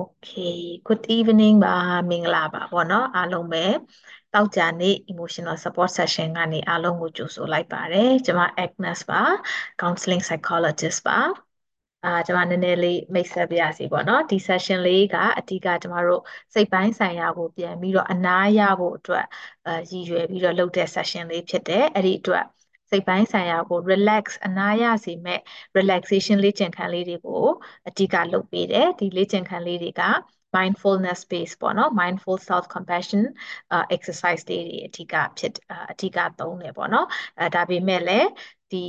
Okay good evening ပါမင်္ဂလာပါပေါ့နော်အားလုံးပဲတောက်ကြနေ့ emotional support session ကနေအားလုံးကိုကြိုဆိုလိုက်ပါတယ်ကျွန်မ Agnes ပါ counseling psychologist ပါအာကျွန်မနည်းနည်းလေးမိတ်ဆက်ပြရစီပေါ့နော်ဒီ session လေးကအဓိကကျွန်တော်တို့စိတ်ပိုင်းဆိုင်ရာကိုပြန်ပြီးတော့အနားရဖို့အတွက်အာရည်ရွယ်ပြီးတော့လုပ်တဲ့ session လေးဖြစ်တယ်အဲ့ဒီအတွက် စိတ်ပိုင်းဆိုင်ရာကို relax အနားရစေမဲ့ relaxation လေ့ကျင့်ခန်းလေးတွေကိုအဓိကလုပ်ပေးတယ်ဒီလေ့ကျင့်ခန်းလေးတွေက mindfulness space ပေါ့နော် mindful self compassion uh, exercise တွေအဓိကဖြစ်အဓိကသုံးတယ်ပေါ့နော်အဲဒါပေမဲ့လည်းဒီ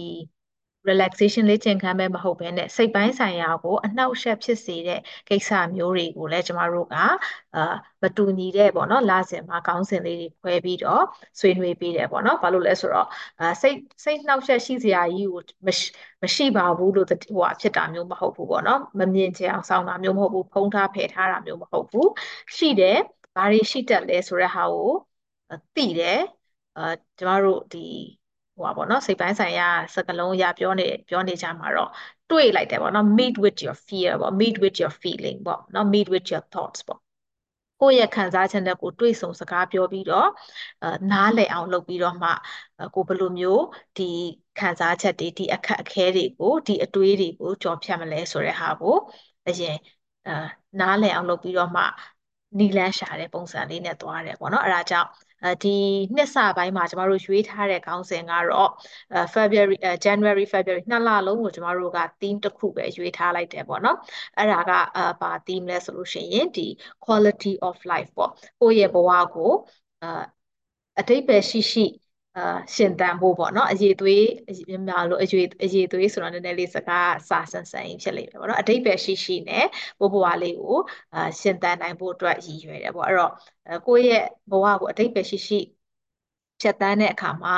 relaxation လေးကျင့်ခန်းပဲမဟုတ်ဘဲနဲ့စိတ်ပိုင်းဆိုင်ရာကိုအနှောက်အယှက်ဖြစ်စေတဲ့ကိစ္စမျိုးတွေကိုလည်းကျမတို့ကအာမတူညီတဲ့ပေါ့နော်လာစဉ်မှာကောင်းစဉ်လေးတွေခွဲပြီးတော့ဆွေးနွေးပေးတယ်ပေါ့နော်ဘာလို့လဲဆိုတော့အာစိတ်စိတ်နှောက်ယှက်ရှိစရာကြီးကိုမရှိမရှိပါဘူးလို့ဟိုဟာဖြစ်တာမျိုးမဟုတ်ဘူးပေါ့နော်မမြင်ချင်အောင်စောင့်တာမျိုးမဟုတ်ဘူးဖုံးထားဖယ်ထားတာမျိုးမဟုတ်ဘူးရှိတယ်ဘာတွေရှိတတ်လဲဆိုတဲ့ဟာကိုသိတယ်အာကျမတို့ဒီ ဟိုပါပေါ့နော်စိတ်ပိုင်းဆိုင်ရာစကားလုံးအရာပြောနေပြောနေကြမှာတော့တွေးလိုက်တယ်ပေါ့နော် meet with your fear ပေါ့ meet with your feeling ပေါ့နော် meet with your thoughts ပေါ့ကိုယ့်ရဲ့ခံစားချက်နဲ့ကိုတွေးဆုံစကားပြောပြီးတော့အာနားလည်အောင်လုပ်ပြီးတော့မှကိုဘယ်လိုမျိုးဒီခံစားချက်တွေဒီအခက်အခဲတွေကိုဒီအတွေးတွေကိုကြော်ဖြတ်မလဲဆိုတဲ့ဟာကိုအရင်အာနားလည်အောင်လုပ်ပြီးတော့မှနီလန်းရှာတဲ့ပုံစံလေးနဲ့သွားတယ်ပေါ့နော်အဲ့ဒါကြောင့် ဒီနှစ်စပိုင်းမှာကျမတို့ရွေးထားတဲ့ခေါင်းစဉ်ကတော့ February January February နှစ်လလုံးကိုကျမတို့က theme တစ်ခုပဲရွေးထားလိုက်တယ်ပေါ့နော်အဲ့ဒါကဘာ theme လဲဆိုလို့ရှိရင်ဒီ quality of life ပေါ့ကိုယ့်ရဲ့ဘဝကိုအတိတ်ပဲရှိရှိ အာရှင်သန်ဖို့ပေါ့နော်အရေးသွေးများလို့အရေးအရေးသွေးဆိုတော့နည်းနည်းလေးစကားစာဆန်ဆန်ဖြစ်လိမ့်မယ်ပေါ့နော်အတိတ်ပဲရှိရှိနဲ့ဘိုးဘွားလေးကိုအာရှင်သန်နိုင်ဖို့အတွက်ရည်ရွယ်တယ်ပေါ့အဲ့တော့ကိုယ့်ရဲ့ဘဝကိုအတိတ်ပဲရှိရှိဖြတ်တန်းတဲ့အခါမှာ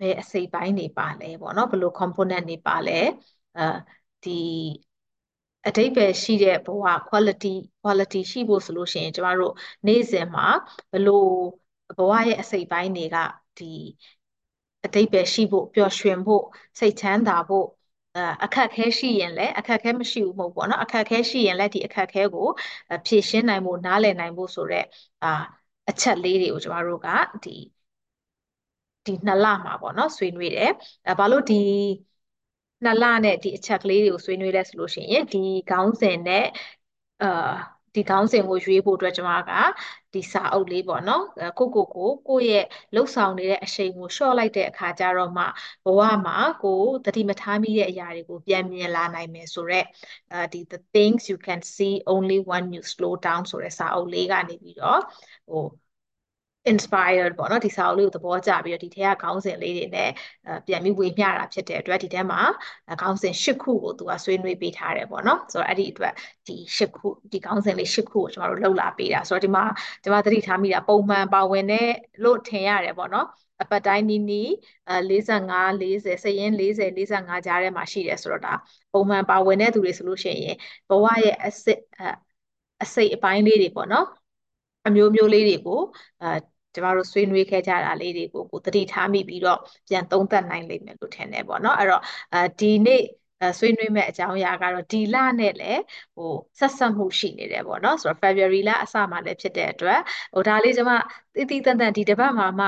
ဘယ်အစိတ်ပိုင်းတွေပါလဲပေါ့နော်ဘယ်လို component တွေပါလဲအာဒီအတိတ်ပဲရှိတဲ့ဘဝ quality quality ရှိဖို့ဆိုလို့ရှိရင်ကျမတို့နေ့စဉ်မှာဘယ်လိုဘဝရဲ့အစိတ်ပိုင်းတွေက ဒီအတိတ်ပဲရှိဖို့ပျော်ရွှင်ဖို့စိတ်ချမ်းသာဖို့အခက်ခဲရှိရင်လည်းအခက်ခဲမရှိဘူးမဟုတ်ပေါ့နော်အခက်ခဲရှိရင်လည်းဒီအခက်ခဲကိုဖြေရှင်းနိုင်ဖို့နားလည်နိုင်ဖို့ဆိုတော့အာအချက်လေးတွေကိုကျမတို့ကဒီဒီနှစ်လမှာပေါ့နော်ဆွေးနွေးတယ်အဲဘာလို့ဒီနှစ်လနဲ့ဒီအချက်ကလေးတွေကိုဆွေးနွေးလဲဆိုလို့ရှိရင်ဒီခေါင်းစဉ်နဲ့အာ ဒီခေါင်းစဉ်ကိုရွေးဖို့အတွက်ကျွန်မကဒီစာအုပ်လေးပေါ့နော်ကိုကိုကိုကိုယ့်ရဲ့လှုပ်ဆောင်နေတဲ့အရှိန်ကိုလျှော့လိုက်တဲ့အခါကျတော့မှဘဝမှာကိုသတိမထားမိတဲ့အရာတွေကိုပြန်မြင်လာနိုင်မယ်ဆိုတော့အဲဒီ the things you can see only when you slow down ဆိုတဲ့စာအုပ်လေးကနေပြီးတော့ဟို inspired ပေါ့နော်ဒီစာအုပ်လေးကိုသဘောကျပြီးတော့ဒီထဲကခေါင်းစဉ်လေးတွေနဲ့ပြန်ပြီးဝေမျှတာဖြစ်တဲ့အတွက်ဒီထဲမှာခေါင်းစဉ်၈ခုကိုသူကဆွေးနွေးပေးထားတယ်ပေါ့နော်ဆိုတော့အဲ့ဒီအတွက်ဒီ၈ခုဒီခေါင်းစဉ်လေး၈ခုကိုကျွန်တော်တို့လှုပ်လာပေးတာဆိုတော့ဒီမှာကျွန်မသတိထားမိတာပုံမှန်ပါဝင်တဲ့လို့ထင်ရတယ်ပေါ့နော်အပတ်တိုင်းနီးနီး45 40စရင်40 45ကြားထဲမှာရှိတယ်ဆိုတော့ဒါပုံမှန်ပါဝင်တဲ့သူတွေဆိုလို့ရှိရင်ဘဝရဲ့အစစ်အစိတ်အပိုင်းလေးတွေပေါ့နော် အမျိုးမျိုးလေးတွေကိုအာကျမတို့ဆွေးနွေးခဲ့ကြတာလေးတွေကိုကိုသတိထားမိပြီးတော့ပြန်သုံးသပ်နိုင်လိမ့်မယ်လို့ထင်တယ်ပေါ့နော်အဲ့တော့အဲဒီနေ့ဆွေးနွေးမဲ့အကြောင်းအရာကတော့ဒီလနဲ့လည်းဟိုဆက်ဆက်မှုရှိနေတယ်ပေါ့နော်ဆိုတော့ February လအစမှလည်းဖြစ်တဲ့အတွက်ဟိုဒါလေးကျွန်မတိတိတန်တန်ဒီတစ်ပတ်မှာမှ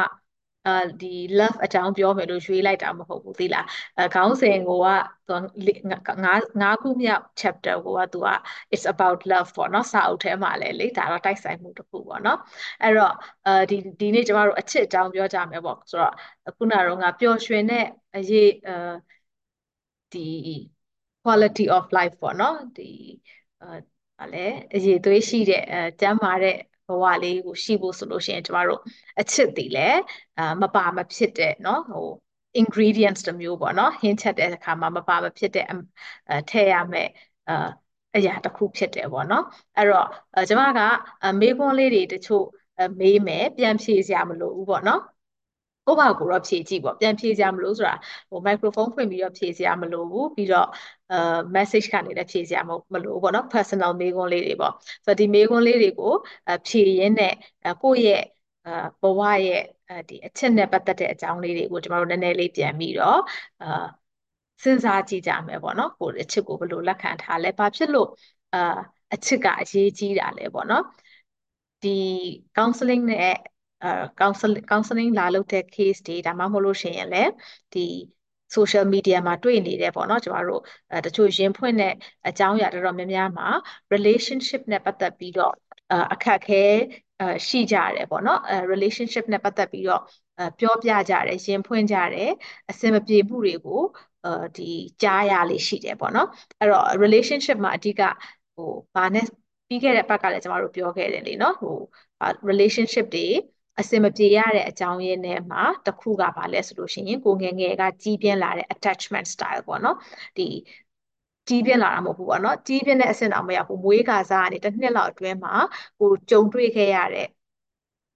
အာဒီ love အကြောင်းပြောမယ်လို့ရွေးလိုက်တာမဟုတ်ဘူးသိလားအဲခေါင်းစဉ်ကိုကသူငါးငါးခုမြောက် chapter ကိုကသူက it's about love ပေါ့နော်စာအုပ်ထဲမှာလည်းလေဒါတော့တိုက်ဆိုင်မှုတစ်ခုပေါ့နော်အဲ့တော့အဲဒီဒီနေ့ကျမတို့အချစ်အကြောင်းပြောကြမယ်ပေါ့ဆိုတော့ခုနကတော့ငါပျော်ရွှင်တဲ့အရေးအဲဒီ quality of life ပေါ့နော်ဒီအဲဘာလဲအရေးသွေးရှိတဲ့အဲကျန်းမာတဲ့ ဘဝလေးကိုရှိဖို့ဆိုလို့ရှိရင်ကျမတို့အချစ်တည်လဲအာမပါမဖြစ်တဲ့เนาะဟို ingredients တမျိုးပေါ့နော်ဟင်းချက်တဲ့အခါမှာမပါမဖြစ်တဲ့အဲထည့်ရမယ်အာအရာတစ်ခုဖြစ်တယ်ပေါ့နော်အဲ့တော့ကျမကမေးခွန်းလေးတွေတချို့မေးမယ်ပြန်ဖြေစရာမလိုဘူးပေါ့နော် ကိုယ့်ဘာကိုတော့ဖြေကြည့်ပေါ့ပြန်ဖြေစရာမလိုဆိုတာဟို microphone ဖွင့်ပြီးတော့ဖြေစရာမလိုဘူးပြီးတော့အဲ message ကနေလည်းဖြေစရာမလိုဘူးပေါ့နော် personal မေးခွန်းလေးတွေပေါ့ဆိုတော့ဒီမေးခွန်းလေးတွေကိုဖြေရင်းနဲ့ကိုယ့်ရဲ့ဘဝရဲ့ဒီအချက်နဲ့ပတ်သက်တဲ့အကြောင်းလေးတွေကိုကျွန်တော်တို့နည်းနည်းလေးပြန်ပြီးတော့အာစဉ်းစားကြည့်ကြမယ်ပေါ့နော်ကိုယ့်အချက်ကိုဘယ်လိုလက်ခံထားလဲဘာဖြစ်လို့အာအချစ်ကအရေးကြီးတာလဲပေါ့နော်ဒီ counseling နဲ့အဲ counseling counseling လာလုပ်တဲ့ case တွေဒါမှမဟုတ်လို့ရှိရင်လည်းဒီ social media မှာတွေ့နေတယ်ပေါ့နော်ကျမတို့အဲတချို့ရင်ဖွင့်တဲ့အကြောင်းအရာတော်တော်များများမှာ relationship နဲ့ပတ်သက်ပြီးတော့အခက်ခဲရှိကြတယ်ပေါ့နော်အဲ relationship နဲ့ပတ်သက်ပြီးတော့ပြောပြကြတယ်ရင်ဖွင့်ကြတယ်အဆင်မပြေမှုတွေကိုဒီကြားရလေးရှိတယ်ပေါ့နော်အဲ့တော့ relationship မှာအဓိကဟိုဘာနဲ့ပြီးခဲ့တဲ့ဘက်ကလည်းကျမတို့ပြောခဲ့တယ်လေနော်ဟို relationship တွေ အစင်မပြေရတဲ့အကြောင်းရင်းနဲ့မှာတစ်ခုကဘာလဲဆိုလို့ရှိရင်ကိုငယ်ငယ်ကကြီးပြင်းလာတဲ့ attachment style ပေါ့နော်ဒီကြီးပြင်းလာတာမဟုတ်ဘူးပေါ့နော်ကြီးပြင်းတဲ့အဆင့်တော့မရောက်ဘူးမွေးကာစားကနေတစ်နှစ်လောက်အတွင်းမှာကိုကြုံတွေ့ခဲ့ရတဲ့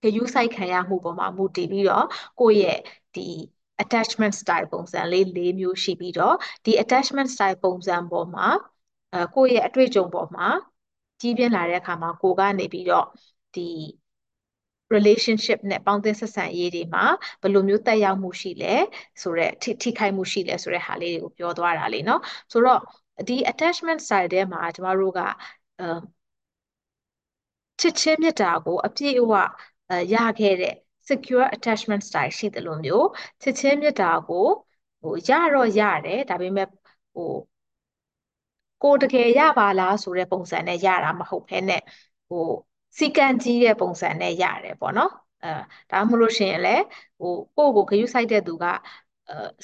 ဂရုစိုက်ခံရမှုပေါ်မှာမူတည်ပြီးတော့ကိုယ့်ရဲ့ဒီ attachment style ပုံစံလေး၄မျိုးရှိပြီးတော့ဒီ attachment style ပုံစံပေါ်မှာအဲကိုယ့်ရဲ့အတွေ့အကြုံပေါ်မှာကြီးပြင်းလာတဲ့အခါမှာကိုကနေပြီးတော့ဒီ relationship နဲ့ပေါင်းသင်းဆက်ဆံရေးတွေမှာဘယ်လိုမျိုးတက်ရောက်မှုရှိလဲဆိုတော့ထိထိခိုက်မှုရှိလဲဆိုတဲ့ဟာလေးတွေကိုပြောသွားတာလေနော်ဆိုတော့ဒီ attachment style ထဲမှာကျမတို့ကအဲချစ်ချင်းမြတ်တာကိုအပြည့်အဝရခဲ့တဲ့ secure attachment style ရှိတယ်လို့မျိုးချစ်ချင်းမြတ်တာကိုဟိုရတော့ရတယ်ဒါပေမဲ့ဟိုကိုတကယ်ရပါလားဆိုတဲ့ပုံစံနဲ့ရတာမဟုတ်ဘဲနဲ့ဟို စီကံကြီးတဲ့ပုံစံနဲ့ရတယ်ပေါ့နော်အဲဒါမှမဟုတ်ရှင်လည်းဟိုကိုယ့်ကိုဂရုစိုက်တဲ့သူက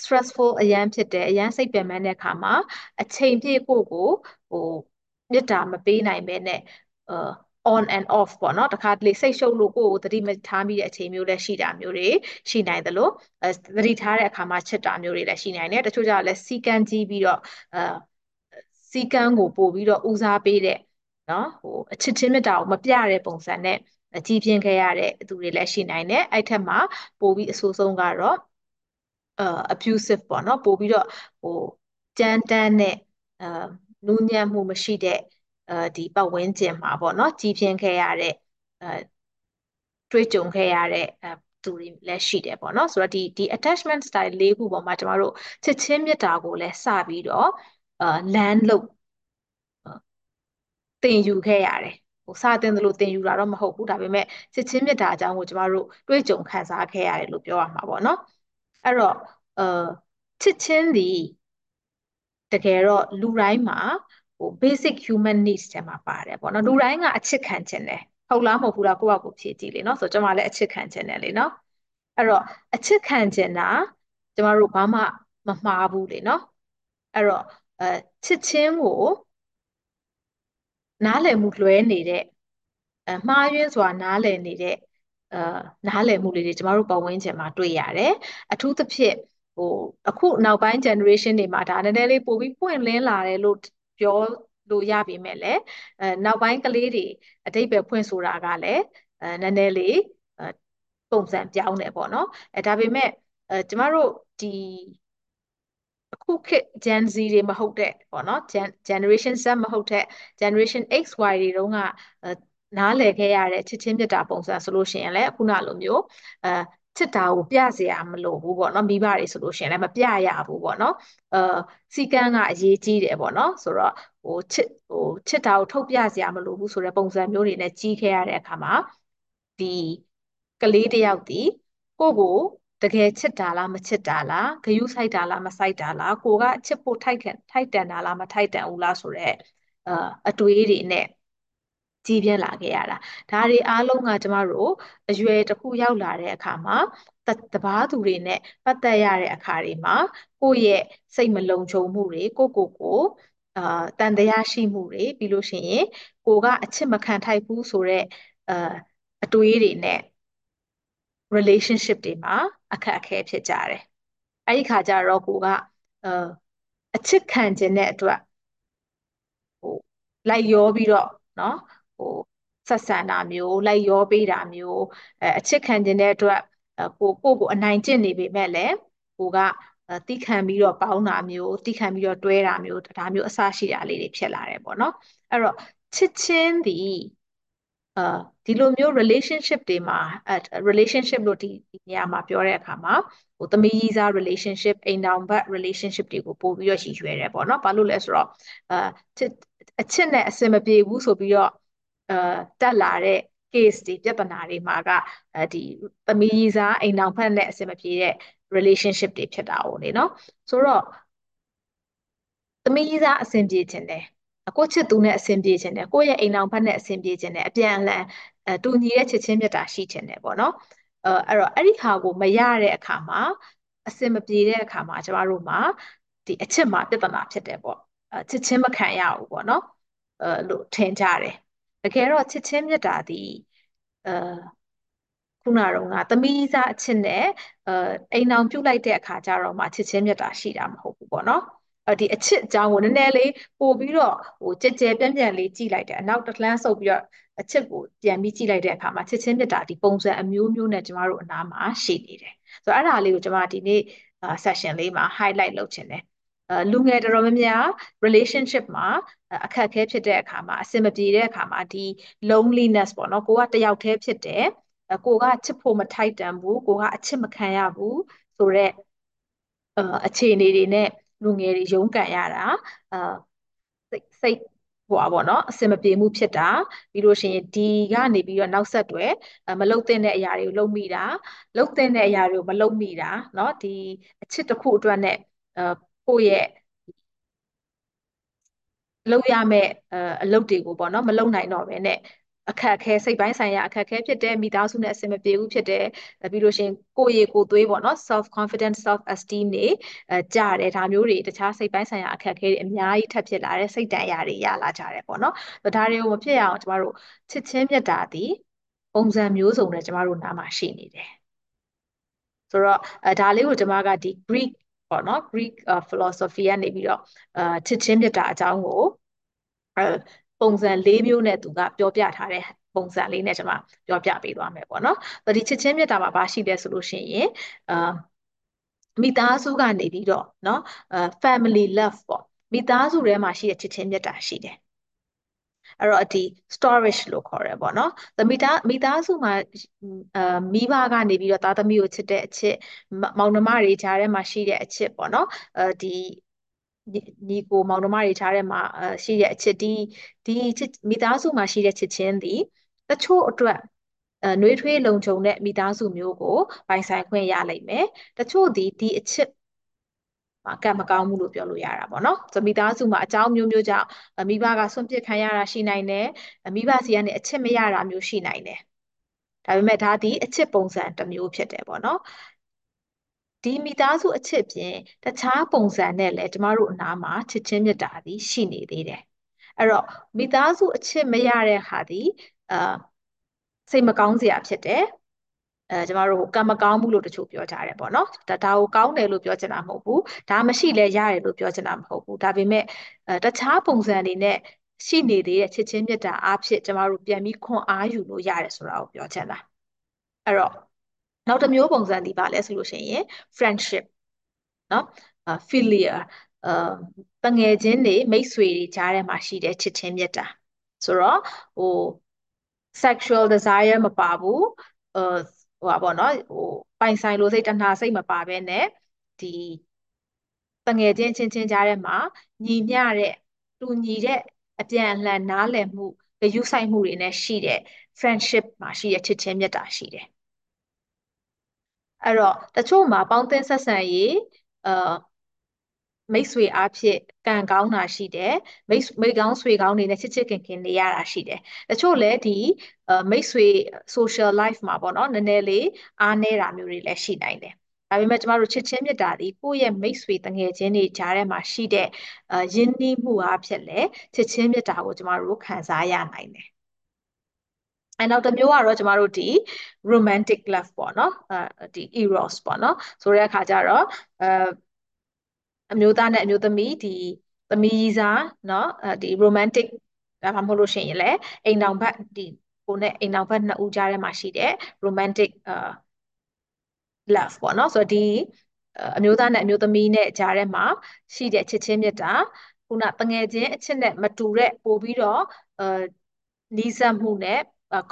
stressful အရန်ဖြစ်တယ်အရန်စိတ်ပင်ပန်းတဲ့အခါမှာအချိန်ပြည့်ကိုယ့်ကိုဟိုမေတ္တာမပေးနိုင်ပဲနဲ့အာ on and off ပေါ့နော်တခါတလေစိတ်ရှုပ်လို့ကိုယ့်ကိုသတိမထားမိတဲ့အချိန်မျိုးလည်းရှိတာမျိုးတွေရှိနိုင်သလိုသတိထားတဲ့အခါမှာချစ်တာမျိုးတွေလည်းရှိနိုင်တယ်တချို့ကြလည်းစီကံကြီးပြီးတော့အာစီကံကိုပို့ပြီးတော့ဦးစားပေးတဲ့ နော်ဟိုအချစ်ချင်းမြတ်တာကိုမပြတဲ့ပုံစံနဲ့ကြီးပြင်းခဲ့ရတဲ့သူတွေလည်းရှိနိုင်တယ်အဲ့ထက်မှာပိုပြီးအဆိုးဆုံးကတော့အာ abusive ပေါ့နော်ပိုပြီးတော့ဟိုကြမ်းတမ်းတဲ့အာနူးညံ့မှုမရှိတဲ့အဲဒီပတ်ဝန်းကျင်မှာပေါ့နော်ကြီးပြင်းခဲ့ရတဲ့အဲတွေ့ကြုံခဲ့ရတဲ့အဲသူတွေလည်းရှိတယ်ပေါ့နော်ဆိုတော့ဒီဒီ attachment style ၄ခုပေါ်မှာကျမတို့ချစ်ချင်းမြတ်တာကိုလည်းစပြီးတော့အာ land လို့ သင်ယူခဲ့ရတယ်ဟိုစတင်သလိုသင်ယူတာတော့မဟုတ်ဘူးဒါပေမဲ့ချစ်ချင်းမြတ်တာအကြောင်းကိုကျမတို့တွေ့ကြုံခံစားခဲ့ရတယ်လို့ပြောရမှာပေါ့နော်အဲ့တော့အာချစ်ချင်းဒီတကယ်တော့လူတိုင်းမှာဟို basic human needs ထဲမှာပါတယ်ပေါ့နော်လူတိုင်းကအချစ်ခံခြင်းတယ်ဟုတ်လားမဟုတ်ဘူးလားကိုယ့်အကိုဖြည့်ကြည့်လေနော်ဆိုတော့ကျွန်မလည်းအချစ်ခံခြင်းတယ်လေနော်အဲ့တော့အချစ်ခံခြင်းတာကျမတို့ဘာမှမမှားဘူးလေနော်အဲ့တော့အဲချစ်ချင်းကို နားလည်မှုလွဲနေတဲ့အဲမှားယွင်းစွာနားလည်နေတဲ့အာနားလည်မှုလေးတွေကျမတို့ပတ်ဝန်းကျင်မှာတွေ့ရတယ်အထူးသဖြင့်ဟိုအခုနောက်ပိုင်း generation တွေမှာဒါနည်းနည်းလေးပိုပြီးပွင့်လင်းလာတယ်လို့ပြောလို့ရပြီမဲ့လည်းအဲနောက်ပိုင်းကလေးတွေအတိတ်ပဲဖွင့်ဆိုတာကလည်းအဲနည်းနည်းလေးပုံစံပြောင်းတယ်ပေါ့နော်အဲဒါပေမဲ့အဲကျမတို့ဒီ အခုခေတ် Gen Z တွေမဟုတ်တဲ့ပေါ့နော် Generation Z မဟုတ်တဲ့ Generation X Y တွေတုန်းကနားလည်ခဲ့ရတဲ့ချစ်ချင်းမြတ်တာပုံစံဆိုလို့ရှိရင်လည်းခုနလိုမျိုးအဲချစ်တာကိုပြเสียမလို့ဘူးပေါ့နော်မိဘတွေဆိုလို့ရှိရင်လည်းမပြရဘူးပေါ့နော်အာစီကန်းကအရေးကြီးတယ်ပေါ့နော်ဆိုတော့ဟိုချစ်ဟိုချစ်တာကိုထုတ်ပြเสียမလို့ဘူးဆိုတဲ့ပုံစံမျိုးတွေနဲ့ကြီးခဲ့ရတဲ့အခါမှာဒီကလေးတယောက်ဒီကိုကို တကယ်ချစ်တာလားမချစ်တာလားဂယုစိုက်တာလားမစိုက်တာလားကိုကချစ်ဖို့ထိုက်ခံထိုက်တန်တာလားမထိုက်တန်ဘူးလားဆိုတော့အာအတွေးတွေနဲ့ကြီးပြင်းလာခဲ့ရတာဒါတွေအားလုံးကကျမတို့အရွယ်တစ်ခုရောက်လာတဲ့အခါမှာတဘာသူတွေနဲ့ပတ်သက်ရတဲ့အခါတွေမှာကိုယ့်ရဲ့စိတ်မလုံခြုံမှုတွေကိုကိုကိုအာတန်တရားရှိမှုတွေပြီးလို့ရှိရင်ကိုကအချစ်မခံထိုက်ဘူးဆိုတော့အာအတွေးတွေနဲ့ relationship တွေမှာအခက်အခဲဖြစ်ကြတယ်အဲ့ဒီခါကျတော့ကိုကအာအချစ်ခံခြင်းတဲ့အတွက်ဟိုလိုက်ရောပြီးတော့เนาะဟိုဆက်ဆံတာမျိုးလိုက်ရောပေးတာမျိုးအဲအချစ်ခံခြင်းတဲ့အတွက်ကိုကိုကိုအနိုင်ကျင့်နေပေမဲ့လည်းကိုကတိခံပြီးတော့ပေါင်းတာမျိုးတိခံပြီးတော့တွဲတာမျိုးဒါမျိုးအစရှိတာလေးတွေဖြစ်လာတယ်ပေါ့နော်အဲ့တော့ချစ်ချင်းသည် အာဒီလိုမျိုး relationship တွေမှာ relationship လို့ဒီနေရာမှာပြောတဲ့အခါမှာဟိုသမီးကြီးစား relationship အိမ်တောင်ဘက် relationship တွေကိုပို့ပြီးတော့ရည်ရွယ်တယ်ပေါ့နော်ဘာလို့လဲဆိုတော့အာချစ်အချစ်နဲ့အစင်မပြေဘူးဆိုပြီးတော့အဲတက်လာတဲ့ case တွေပြဿနာတွေမှာကအဲဒီသမီးစားအိမ်အောင်ဖက်နဲ့အစင်မပြေတဲ့ relationship တွေဖြစ်တာ ਉਹ လေနော်ဆိုတော့သမီးစားအဆင်ပြေခြင်းတယ် ကိုချစ်သူနဲ့အဆင်ပြေခြင်းတယ်ကိုယ့်ရဲ့အိမ်အောင်ဖက်နဲ့အဆင်ပြေခြင်းတယ်အပြန်အလှန်အတူညီတဲ့ချစ်ချင်းမြတ်တာရှိခြင်းတယ်ပေါ့နော်အဲအဲ့တော့အဲ့ဒီဟာကိုမရတဲ့အခါမှာအဆင်မပြေတဲ့အခါမှာကျမတို့မှာဒီအချစ်မှာပြဿနာဖြစ်တယ်ပေါ့အချစ်ချင်းမခံရဘူးပေါ့နော်အဲလို့ထင်ကြတယ်တကယ်တော့ချစ်ချင်းမြတ်တာဒီအဲခုနကတော့ငါသမီးစားအချစ်နဲ့အဲအိမ်အောင်ပြုတ်လိုက်တဲ့အခါကျတော့မှချစ်ချင်းမြတ်တာရှိတာမဟုတ်ဘူးပေါ့နော် ဒီအချစ်အကြောင်းကိုနည်းနည်းလေးပို့ပြီးတော့ဟိုကြဲကြဲပြန့်ပြန့်လေးကြည့်လိုက်တယ်အနောက်တစ်လန်းဆုပ်ပြီးတော့အချစ်ကိုပြန်ပြီးကြည့်လိုက်တဲ့အခါမှာချစ်ချင်းမြတ်တာဒီပုံစံအမျိုးမျိုးနဲ့ကျမတို့အနားမှာရှိနေတယ်ဆိုတော့အဲ့ဒါလေးကိုကျမဒီနေ့ session လေးမှာ highlight လုပ်ချင်တယ်အဲလူငယ်တော်တော်များများ relationship မှာအခက်အခဲဖြစ်တဲ့အခါမှာအဆင်မပြေတဲ့အခါမှာဒီ loneliness ပေါ့နော်ကိုကတယောက်တည်းဖြစ်တယ်ကိုကချစ်ဖို့မထိုက်တန်ဘူးကိုကအချစ်မခံရဘူးဆိုတော့အခြေအနေတွေနဲ့ လူငယ်တွေရုန်းကန်ရတာအာစိတ်စိတ်ဟိုပါပေါ့နော်အစင်မပြေမှုဖြစ်တာပြီးလို့ရှိရင်ဒီကနေပြီးတော့နောက်ဆက်တွဲမလုတ်တဲ့အရာတွေကိုလုတ်မိတာလုတ်တဲ့အရာတွေကိုမလုတ်မိတာเนาะဒီအချစ်တစ်ခုအတွက်နဲ့အဲကိုယ့်ရဲ့လုပ်ရမယ့်အလုပ်တွေကိုပေါ့နော်မလုပ်နိုင်တော့ဘဲနဲ့ အခက်အခဲစိတ်ပိုင်းဆိုင်ရာအခက်အခဲဖြစ်တယ်မိသားစုနဲ့အဆင်မပြေဘူးဖြစ်တယ်ပြီးလို့ရှိရင်ကိုယ့်ရေကိုယ်သွေးပေါ့နော် self confidence self esteem တွေအဲကြတယ်ဒါမျိုးတွေတခြားစိတ်ပိုင်းဆိုင်ရာအခက်အခဲတွေအများကြီးထပ်ဖြစ်လာတယ်စိတ်တန်ရာတွေရလာကြတယ်ပေါ့နော်ဒါတွေကိုမဖြစ်ရအောင်ကျမတို့ချစ်ချင်းမြတ်တာဒီပုံစံမျိုးစုံနဲ့ကျမတို့နားမှာရှိနေတယ်ဆိုတော့အဲဒါလေးကိုကျမကဒီ Greek ပေါ့နော် Greek philosophy ကနေပြီးတော့အာချစ်ချင်းမြတ်တာအကြောင်းကိုအဲ ပုံစံ၄မျိုးနဲ့သူကပြောပြထားတဲ့ပုံစံလေးနဲ့ကျွန်မပြောပြပေးသွားမယ်ပေါ့နော်။ဒီချစ်ချင်းမြတ်တာမှာဘာရှိလဲဆိုလို့ရှိရင်အာမိသားစုကနေပြီးတော့เนาะ family love ပေါ့မိသားစုထဲမှာရှိတဲ့ချစ်ချင်းမြတ်တာရှိတယ်အဲ့တော့ဒီ storage လို့ခေါ်ရဲပေါ့နော်။မိသားမိသားစုမှာအာမိဘကနေပြီးတော့သားသမီးကိုချစ်တဲ့အချစ်မောင်နှမတွေကြားထဲမှာရှိတဲ့အချစ်ပေါ့နော်။အဲဒီ ညီကိုမောင်နှမတွေခြားထဲမှာရှိတဲ့အချစ်ဒီဒီမိသားစုမှာရှိတဲ့ချစ်ချင်းဒီတချို့အတွက်အဲနှွေးထွေးလုံခြုံတဲ့မိသားစုမျိုးကိုပိုင်ဆိုင်ခွင့်ရလိမ့်မယ်တချို့ဒီဒီအချစ်မှာကံမကောင်းဘူးလို့ပြောလို့ရတာပေါ့နော်ဆိုမိသားစုမှာအကြောင်းမျိုးမျိုးကြောင့်မိဘကဆွန့်ပစ်ခံရတာရှိနိုင်တယ်မိဘစီကနေအချစ်မရတာမျိုးရှိနိုင်တယ်ဒါပေမဲ့ဒါဒီအချစ်ပုံစံတစ်မျိုးဖြစ်တယ်ပေါ့နော် ဒီမိသားစုအချစ်ပြင်တခြားပုံစံနဲ့လည်းကျမတို့အနားမှာချစ်ချင်းမြတ်တာသည်ရှိနေသေးတယ်အဲ့တော့မိသားစုအချစ်မရတဲ့ဟာသည်အာစိတ်မကောင်းစရာဖြစ်တယ်အဲကျမတို့ကံမကောင်းဘူးလို့တချို့ပြောကြတယ်ပေါ့နော်ဒါဒါကိုကောင်းတယ်လို့ပြောချင်တာမဟုတ်ဘူးဒါမရှိလဲရတယ်လို့ပြောချင်တာမဟုတ်ဘူးဒါပေမဲ့အဲတခြားပုံစံတွေနဲ့ရှိနေသေးတဲ့ချစ်ချင်းမြတ်တာအဖြစ်ကျမတို့ပြန်ပြီးခွန်အားယူလို့ရတယ်ဆိုတာကိုပြောချင်တာအဲ့တော့ နောက်တစ်မျိုးပုံစံဒီပါလဲဆိုလို့ရှိရင် friendship နော် philia အာတငယ်ချင်းတွေမိတ်ဆွေတွေကြားထဲမှာရှိတဲ့ချစ်ချင်းမြတ်တာဆိုတော့ဟို sexual desire မပါဘူးဟိုဟိုပါပေါ့နော်ဟိုပိုင်ဆိုင်လို့စိတ်တဏှာစိတ်မပါဘဲနဲ့ဒီတငယ်ချင်းချင်းချင်းကြားထဲမှာညီမျှတဲ့တူညီတဲ့အပြန်အလှန်နားလည်မှုယူဆိုင်မှုတွေနဲ့ရှိတဲ့ friendship မှာရှိတဲ့ချစ်ချင်းမြတ်တာရှိတယ် အဲ့တော့တချို့မှာပေါင်းသင်းဆက်ဆံရေးအာမိတ်ဆွေအားဖြင့်ကံကောင်းတာရှိတယ်မိတ်မိတ်ကောင်းဆွေကောင်းတွေနဲ့ချစ်ချစ်ခင်ခင်နေရတာရှိတယ်တချို့လည်းဒီမိတ်ဆွေ social life မှာပေါ့နော်နည်းနည်းလေးအားနည်းတာမျိုးတွေလည်းရှိနိုင်တယ်ဒါပေမဲ့ကျမတို့ချစ်ချင်းမြတ်တာဒီကိုယ့်ရဲ့မိတ်ဆွေတငယ်ချင်းတွေကြားထဲမှာရှိတဲ့ယဉ်နှီးမှုအားဖြင့်လည်းချစ်ချင်းမြတ်တာကိုကျမတို့ခံစားရနိုင်တယ် အဲနောက်တစ်မျိုးကတော့ကျမတို့ဒီ romantic love ပေါ့နော်အဲဒီ eros ပေါ့နော်ဆိုတဲ့အခါကျတော့အဲအမျိုးသားနဲ့အမျိုးသမီးဒီသမီးစားเนาะဒီ romantic ဒါမှမဟုတ်လို့ရှိရင်လည်းအိမ်အောင်ဘက်ဒီကိုနဲ့အိမ်အောင်ဘက်နှစ်ဦးကြားထဲမှာရှိတဲ့ romantic အာ love ပေါ့နော်ဆိုတော့ဒီအမျိုးသားနဲ့အမျိုးသမီးနဲ့ကြားထဲမှာရှိတဲ့ချစ်ချင်းမြတ်တာခုနတငယ်ချင်းအချစ်နဲ့မတူတဲ့ပို့ပြီးတော့အာနီးစပ်မှုနဲ့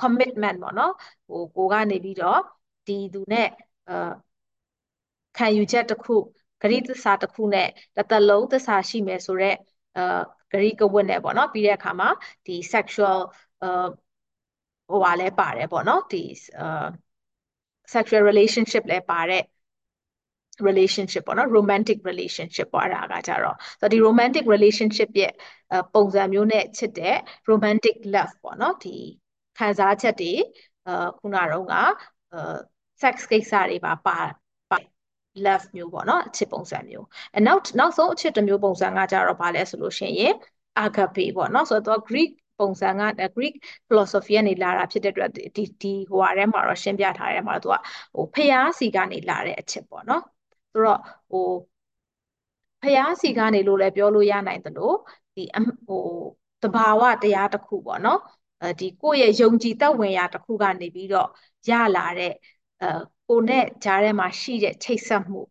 commitment ပေါ့နော်ဟိုကိုကနေပြီးတော့ဒီသူနဲ့အာခံယူချက်တစ်ခုဂရိသစ္စာတစ်ခုနဲ့တစ်သက်လုံးသစ္စာရှိမယ်ဆိုတော့အာဂရိကဝတ်နဲ့ပေါ့နော်ပြီးတဲ့အခါမှာဒီ sexual ဟိုဟာလဲပါတယ်ပေါ့နော်ဒီ sexual relationship လဲပါတဲ့ relationship ပေါ့နော် romantic relationship ပေါ့အဲ့ဒါကကြတော့ဆိုတော့ဒီ romantic relationship ရဲ့ပုံစံမျိုးနဲ့ချစ်တဲ့ romantic love ပေါ့နော်ဒီ ခံစားချက်တွေအာခုနကတော့က sex ကိစ္စတွေပါပါ love မျိုးပေါ့နော်အချစ်ပုံစံမျိုးအနောက်နောက်ဆုံးအချစ်တစ်မျိုးပုံစံကကြတော့ဗာလဲဆိုလို့ရှိရင် agape ပေါ့နော်ဆိုတော့ Greek ပုံစံက Greek philosophy ကနေလာတာဖြစ်တဲ့အတွက်ဒီဒီဟိုဟာထဲမှာတော့ရှင်းပြထားတယ်မှာတော့သူကဟိုဖျားစီကနေလာတဲ့အချစ်ပေါ့နော်ဆိုတော့ဟိုဖျားစီကနေလို့လည်းပြောလို့ရနိုင်သလိုဒီဟိုတဘာဝတရားတစ်ခုပေါ့နော်အဲ ဒီကိုယ့်ရဲ့ယုံကြည်သက်ဝင်ရာတစ်ခုကနေပြီးတော့ရလာတဲ့အဲကိုနဲ့ဂျားထဲမှာရှိတဲ့ချိတ်ဆက်မှု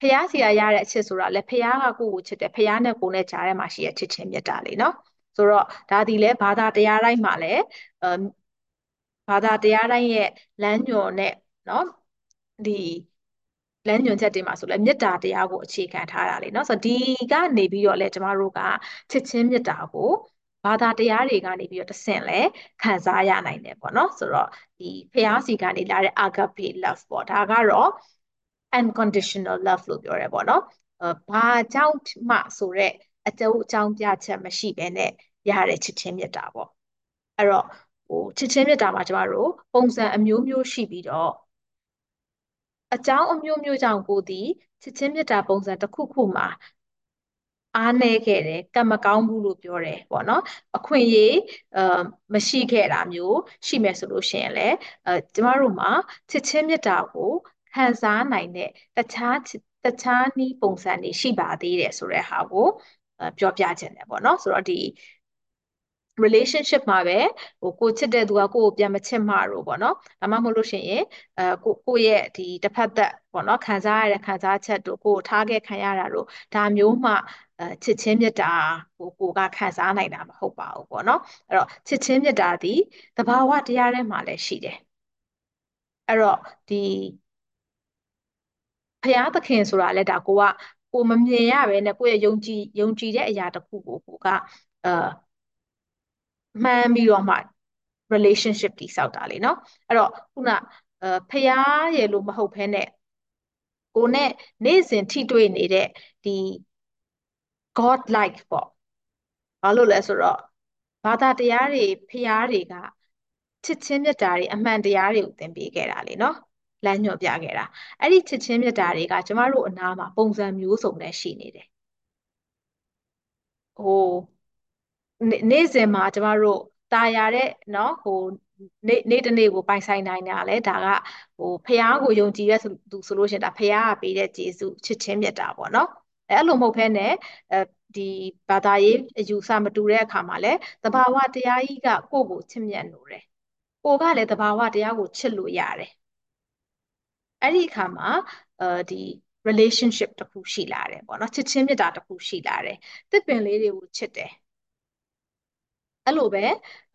ဖះစီရရတဲ့အချစ်ဆိုတာလေဖះကကိုယ့်ကိုချစ်တယ်ဖះနဲ့ကိုနဲ့ဂျားထဲမှာရှိတဲ့ချစ်ချင်းမြတ်တာလေနော်ဆိုတော့ဒါဒီလဲဘာသာတရားတိုင်းမှာလဲအဲဘာသာတရားတိုင်းရဲ့လမ်းညွန်နဲ့နော်ဒီလမ်းညွှန်ချက်တွေမှာဆိုလဲမေတ္တာတရားကိုအခြေခံထားတာလေเนาะဆိုတော့ဒီကနေပြီးတော့လဲကျမတို့ကချစ်ချင်းမေတ္တာကို ဘာသာတရားတွေကနေပြီးတော့တဆင့်လဲခံစားရနိုင်တယ်ပေါ့နော်ဆိုတော့ဒီဖျားစီကနေလာတဲ့ agape love ပေါ့ဒါကတော့ unconditional love လို့ပြောရဲပေါ့နော်ဘာကြောင့်မှဆိုတော့အကျိုးအကြောင်းပြချက်မရှိဘဲနဲ့ရတဲ့ချစ်ချင်းမေတ္တာပေါ့အဲ့တော့ဟိုချစ်ချင်းမေတ္တာမှာကျမတို့ပုံစံအမျိုးမျိုးရှိပြီးတော့အကြောင်းအမျိုးမျိုးကြောင့်ကိုသည်ချစ်ချင်းမေတ္တာပုံစံတစ်ခုခုမှာ အားနည်းခဲ့တယ်ကံမကောင်းဘူးလို့ပြောတယ်ပေါ့နော်အခွင့်အရေးအာမရှိခဲ့တာမျိုးရှိမယ်ဆိုလို့ရှိရင်လည်းအဲကျမတို့မှာချစ်ချင်းမေတ္တာကိုခံစားနိုင်တဲ့တခြားတခြားနည်းပုံစံတွေရှိပါသေးတယ်ဆိုတဲ့ဟာကိုပြောပြခြင်းတယ်ပေါ့နော်ဆိုတော့ဒီ relationship မှာပဲဟိုကိုချစ်တဲ့သူကကိုကိုပြန်မချစ်မှာတော့ပေါ့နော်ဒါမှမဟုတ်လို့ရှိရင်အဲကိုကိုရဲ့ဒီတစ်ဖက်သက်ပေါ့နော်ခံစားရတဲ့ခံစားချက်တို့ကိုထားခဲ့ခံရတာတို့ဒါမျိုးမှ အဲချစ်ချင်းမြတ်တာကိုကိုကခံစားနိုင်တာမဟုတ်ပါဘူးပေါ့နော်အဲ့တော့ချစ်ချင်းမြတ်တာဒီသဘာဝတရားထဲမှာလည်းရှိတယ်အဲ့တော့ဒီဖရာသခင်ဆိုတာလည်းဒါကိုကကိုမမြင်ရပဲနဲ့ကိုယ့်ရဲ့ယုံကြည်ယုံကြည်တဲ့အရာတစ်ခုကိုကိုကအာမှန်းပြီးတော့မှ relationship တိဆောက်တာလေနော်အဲ့တော့ခုနအဖျားရယ်လို့မဟုတ်ဘဲနဲ့ကိုနဲ့နေ့စဉ်ထိတွေ့နေတဲ့ဒီ god like ပေါ့ဘာလို့လဲဆိုတော့ဘာသာတရားတွေဖျားတွေကချစ်ချင်းမြတ်တာတွေအမှန်တရားတွေကိုသင်ပေးခဲ့တာလေနော်လမ်းညွှန်ပြခဲ့တာအဲ့ဒီချစ်ချင်းမြတ်တာတွေကကျမတို့အနားမှာပုံစံမျိုးစုံနဲ့ရှိနေတယ်ဟိုနေ့စဉ်မှာကျမတို့ตายရတဲ့เนาะဟိုနေ့နေ့တစ်နေ့ကိုပိုင်ဆိုင်နိုင်တာလဲဒါကဟိုဖះကိုယုံကြည်တဲ့သူဆိုလို့ရှိရင်ဒါဖះကပေးတဲ့ကျေးဇူးချစ်ချင်းမြတ်တာပေါ့เนาะ အဲ့လိုမဟုတ်ဘဲနဲ့အဲဒီဘာသာရေးအယူဆမတူတဲ့အခါမှာလဲသဘာဝတရားကြီးကကိုယ့်ကိုချစ်မြတ်လို့တယ်ကိုကလည်းသဘာဝတရားကိုချစ်လို့ရတယ်အဲ့ဒီအခါမှာအဲဒီ relationship တစ်ခုရှိလာတယ်ပေါ့နော်ချစ်ချင်းမြတ်တာတစ်ခုရှိလာတယ်တစ်ပင်လေးတွေကိုချစ်တယ်အဲ့လိုပဲ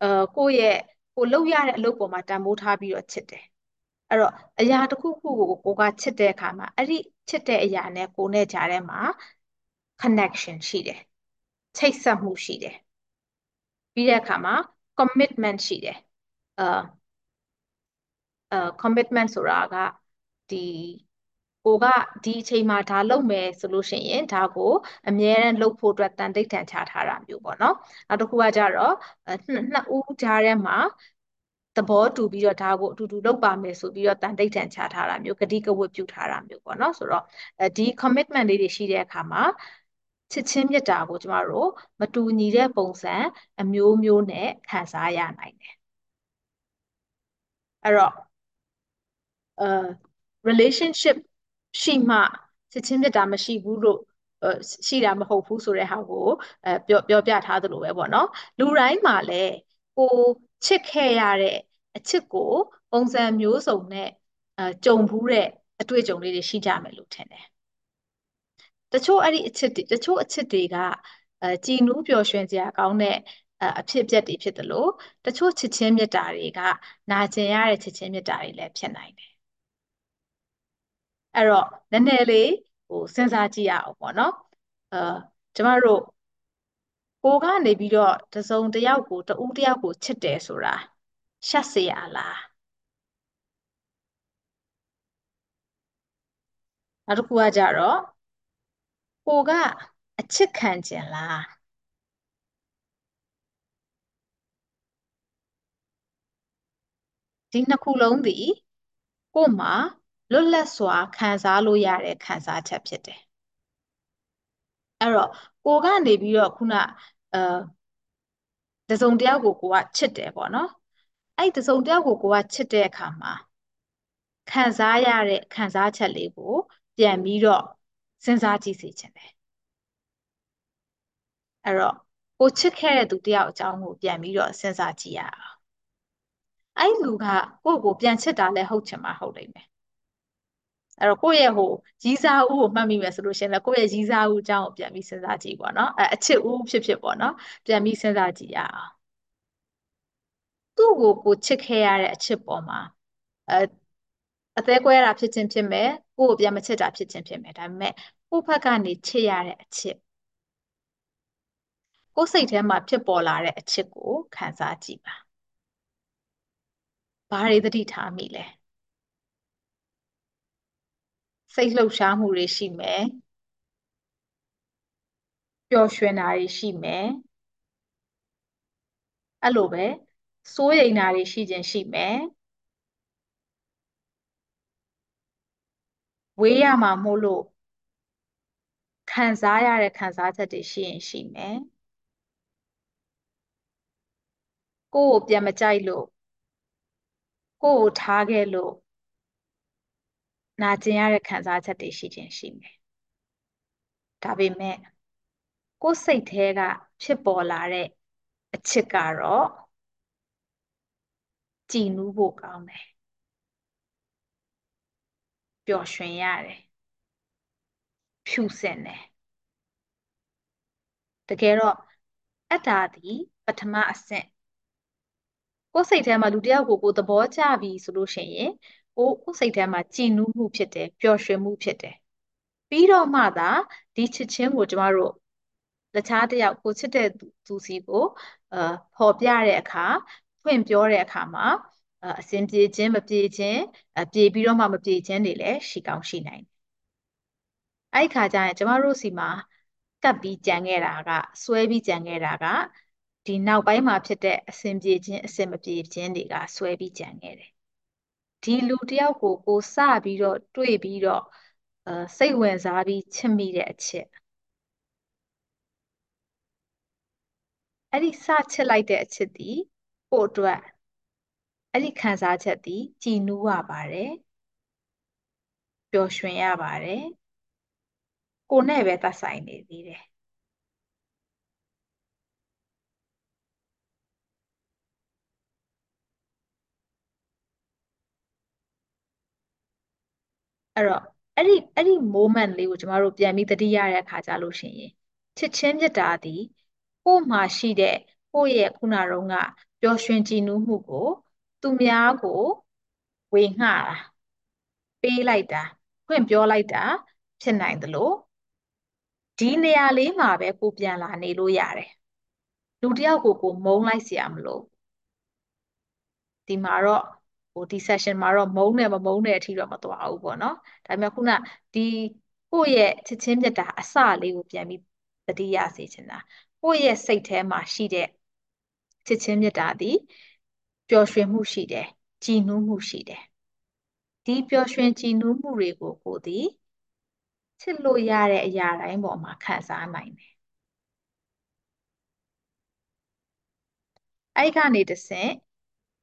အာကိုယ့်ရဲ့ကိုလုပ်ရတဲ့အလုပ်ပေါ်မှာတန်ဖိုးထားပြီးတော့ချစ်တယ် အဲ့တော့အရာတစ်ခုခုကိုကိုကချစ်တဲ့အခါမှာအဲ့ဒီချစ်တဲ့အရာနဲ့ကိုနဲ့ကြားထဲမှာ connection ရှိတယ်ချိတ်ဆက်မှုရှိတယ်ပြီးတဲ့အခါမှာ commitment ရှိတယ်အာအာ commitment ဆိုတာကဒီကိုကဒီအချိန်မှာဒါလုပ်မယ်ဆိုလို့ရှိရင်ဒါကိုအမြဲတမ်းလုပ်ဖို့အတွက်တန်တိတ်တန်ချထားတာမျိုးပေါ့နော်နောက်တစ်ခုကကြတော့နှစ်ဦးကြားထဲမှာ သဘောတူပြီးတော့ဒါကိုအတူတူလုပ်ပါမယ်ဆိုပြီးတော့တန်တိတ်တန်ချထားတာမျိုးကတိကဝတ်ပြုထားတာမျိုးပေါ့နော်ဆိုတော့ဒီ commitment လေးတွေရှိတဲ့အခါမှာချစ်ချင်းမြတ်တာကိုကျမတို့မတူညီတဲ့ပုံစံအမျိုးမျိုးနဲ့ခံစားရနိုင်တယ်အဲ့တော့အဲ relationship ရှိမှချစ်ချင်းမြတ်တာမရှိဘူးလို့ရှိတာမဟုတ်ဘူးဆိုတဲ့ဟာကိုအဲပြောပြောပြထားသလိုပဲပေါ့နော်လူတိုင်းမှာလည်းကို ချစ်ခဲ့ရတဲ့အချစ်ကိုပုံစံမျိုးစုံနဲ့အဲကြုံဘူးတဲ့အတွေ့အကြုံလေးတွေရှိကြမယ်လို့ထင်တယ်တချို့အဲ့ဒီအချစ်တွေတချို့အချစ်တွေကအဲကြည်နူးပျော်ရွှင်စရာကောင်းတဲ့အဖြစ်အပျက်တွေဖြစ်တယ်လို့တချို့ချစ်ချင်းမြတ်တာတွေကနာကျင်ရတဲ့ချစ်ချင်းမြတ်တာတွေလည်းဖြစ်နိုင်တယ်အဲ့တော့နည်းနည်းလေးဟိုစဉ်းစားကြည့်ရအောင်ပေါ့နော်အာကျမတို့ ကိုကနေပြီးတော့တစုံတယောက်ကိုတဦးတယောက်ကိုချစ်တယ်ဆိုတာရှက်စရာလားနောက်တစ်ခုကကြတော့ကိုကအချစ်ခံခြင်းလားဒီနှစ်ခုလုံးသည်ကို့မှာလွတ်လပ်စွာခံစားလို့ရတဲ့ခံစားချက်ဖြစ်တယ်အဲ့တော့ ကိုကနေပြီးတော့ခုနအဲတစုံတစ်ယောက်ကိုကိုကချစ်တယ်ပေါ့နော်အဲ့တစုံတစ်ယောက်ကိုကိုကချစ်တဲ့အခါမှာခံစားရတဲ့ခံစားချက်လေးကို ပြန်ပြီးတော့စဉ်းစားကြည့်စေချင်တယ်အဲ့တော့ကိုချစ်ခဲ့တဲ့သူတယောက်အကြောင်းကိုပြန်ပြီးတော့စဉ်းစားကြည့်ရအောင်အဲ့လူကကိုယ့်ကိုပြန်ချစ်တာလည်းဟုတ်ချင်မှဟုတ်လိမ့်မယ် အဲ့တော့ကိုယ့်ရဲ့ဟိုရီးစားဦးကိုမှတ်မိမယ်ဆိုလို့ရှိရင်လည်းကိုယ့်ရဲ့ရီးစားဦးအကြောင်းကိုပြန်ပြီးစဉ်းစားကြည့်ပေါ့နော်အဲအချစ်ဦးဖြစ်ဖြစ်ပေါ့နော်ပြန်ပြီးစဉ်းစားကြည့်ရအောင်သူ့ကိုကိုချစ်ခဲ့ရတဲ့အချစ်ပေါ်မှာအဲအသေးကွဲတာဖြစ်ခြင်းဖြစ်မယ်ကိုယ့်ကိုပြန်မချစ်တာဖြစ်ခြင်းဖြစ်မယ်ဒါပေမဲ့ကိုယ့်ဘက်ကနေချစ်ရတဲ့အချစ်ကိုယ်စိတ်ထဲမှာဖြစ်ပေါ်လာတဲ့အချစ်ကိုခံစားကြည့်ပါဘာတွေသတိထားမိလဲ စိတ်လှုပ်ရှားမှုတွေရှိမယ်ပျော်ရွှင်တာတွေရှိမယ်အဲ့လိုပဲစိုးရိမ်တာတွေရှိခြင်းရှိမယ်ဝေးရမှာမို့လို့ခံစားရတဲ့ခံစားချက်တွေရှိရင်ရှိမယ်ကိုယ့်ကိုပြန်မကြိုက်လို့ကိုယ့်ကိုထားခဲ့လို့ နာကျင်ရတဲ့ခံစားချက်တွေရှိခြင်းရှိမယ်ဒါပေမဲ့ကိုယ်စိတ်ထဲကဖြစ်ပေါ်လာတဲ့အချစ်ကတော့ကြည်နူးဖို့ကောင်းတယ်ပျော်ရွှင်ရတယ်ဖြူစင်တယ်တကယ်တော့အတ္တာသည်ပထမအဆင့်ကိုယ်စိတ်ထဲမှာလူတစ်ယောက်ကိုကိုယ်သဘောကျပြီဆိုလို့ရှိရင် ကိုယ်ကိုယ်စိတ်ထဲမှာကြည်နူးမှုဖြစ်တယ်ပျော်ရွှင်မှုဖြစ်တယ်ပြီးတော့မှသာဒီချစ်ချင်းကိုကျမတို့တခြားတစ်ယောက်ကိုချစ်တဲ့သူစီကိုအာဖော်ပြတဲ့အခါဖွင့်ပြောတဲ့အခါမှာအစဉ်ပြေခြင်းမပြေခြင်းပြေပြီးတော့မှမပြေခြင်းတွေလည်းရှိကောင်းရှိနိုင်တယ်။အဲ့ဒီခါကျရင်ကျမတို့စီမှာကပ်ပြီးကြံခဲ့တာကဆွဲပြီးကြံခဲ့တာကဒီနောက်ပိုင်းမှာဖြစ်တဲ့အစဉ်ပြေခြင်းအစဉ်မပြေခြင်းတွေကဆွဲပြီးကြံခဲ့တယ်။ ဒီလူတယောက်ကိုကိုစပြီးတော့တွေ့ပြီးတော့အဲစိတ်ဝင်စားပြီးချစ်မိတဲ့အချက်အဲ့ဒီစချစ်လိုက်တဲ့အချက်ဒီကိုအတွက်အဲ့ဒီခံစားချက်ဒီကြည်နူးရပါတယ်ပျော်ရွှင်ရပါတယ်ကိုနဲ့ပဲသက်ဆိုင်နေသေးတယ် အဲ့တော့အဲ့ဒီအဲ့ဒီ moment လေးကိုကျမတို့ပြန်ပြီးသတိရတဲ့အခါကြလို့ရှိရင်ချစ်ချင်းမြတ်တာသည်ကို့မှာရှိတဲ့ကိုယ့်ရဲ့ခုနတုန်းကပျော်ရွှင်ကြည်နူးမှုကို သူများကိုဝေငှတာပေးလိုက်တာဖွင့်ပြောလိုက်တာဖြစ်နိုင်သလိုဒီနေရာလေးမှာပဲကိုပြန်လာနေလို့ရတယ်လူတယောက်ကိုကိုမုန်းလိုက်เสียမလို့ဒီမှာတော့ ဟိုဒီ session မှာတော့မုန်းတယ်မမုန်းတယ်အထိတော့မသွားဘူးပေါ့နော်ဒါပေမဲ့ခုနဒီကိုယ့်ရဲ့ချစ်ချင်းမြတ်တာအစလေးကိုပြန်ပြီးသတိရစေချင်တာကိုယ့်ရဲ့စိတ်ထဲမှာရှိတဲ့ချစ်ချင်းမြတ်တာဒီပျော်ရွှင်မှုရှိတယ်ကြည်နူးမှုရှိတယ်ဒီပျော်ရွှင်ကြည်နူးမှုတွေကိုကိုသည်ချစ်လို့ရတဲ့အရာတိုင်းပေါ်မှာခံစားနိုင်တယ်အဲ့ကနေတဆင့်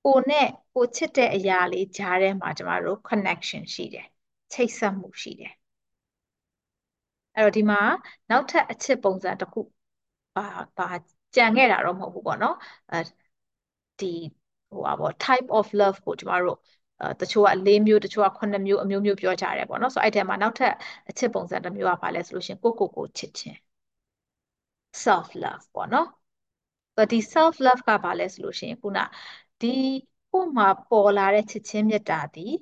ကိုနဲ့ကိုချစ်တဲ့အရာလေးကြားထဲမှာကျမတို့ connection ရှိတယ်ချိတ်ဆက်မှုရှိတယ်အဲ့တော့ဒီမှာနောက်ထပ်အချစ်ပုံစံတစ်ခုပါပါကြံခဲ့တာတော့မဟုတ်ဘူးပေါ့နော်အဲဒီဟိုပါပေါ့ type of love ကိုကျမတို့အဲတချို့က၄မျိုးတချို့က9မျိုးအမျိုးမျိုးပြောကြတယ်ပေါ့နော်ဆိုအဲ့ထဲမှာနောက်ထပ်အချစ်ပုံစံတစ်မျိုးကဘာလဲဆိုလို့ရှိရင်ကိုကိုကိုချစ်ခြင်း self love ပေါ့နော်ဒီ self love ကဘာလဲဆိုလို့ရှိရင်ခုန ဒီကို့မှာပေါ်လာတဲ့ချစ်ချင်းမေတ္တာသည်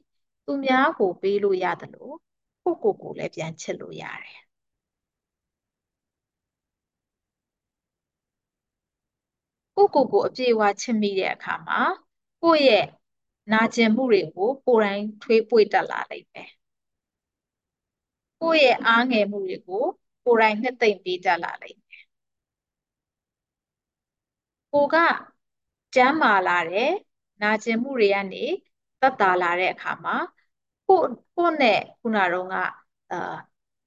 သူများကိုပေးလို့ရတယ်လို့ကိုကိုကိုလည်းပြန်ချစ်လို့ရတယ်ကိုကိုကိုအပြည့်အဝချစ်မိတဲ့အခါမှာကိုယ့်ရဲ့နာကျင်မှုတွေကိုကိုယ်တိုင်ထွေးပွေ့တက်လာလိမ့်မယ်ကိုယ့်ရဲ့အားငယ်မှုတွေကိုကိုယ်တိုင်နှစ်သိမ့်ပေးတက်လာလိမ့်မယ်ကိုက ကျမ်းမာလာတဲ့နာကျင်မှုတွေကနေသက်သာလာတဲ့အခါမှာကိုကိုနဲ့ခုနတော့ကအာ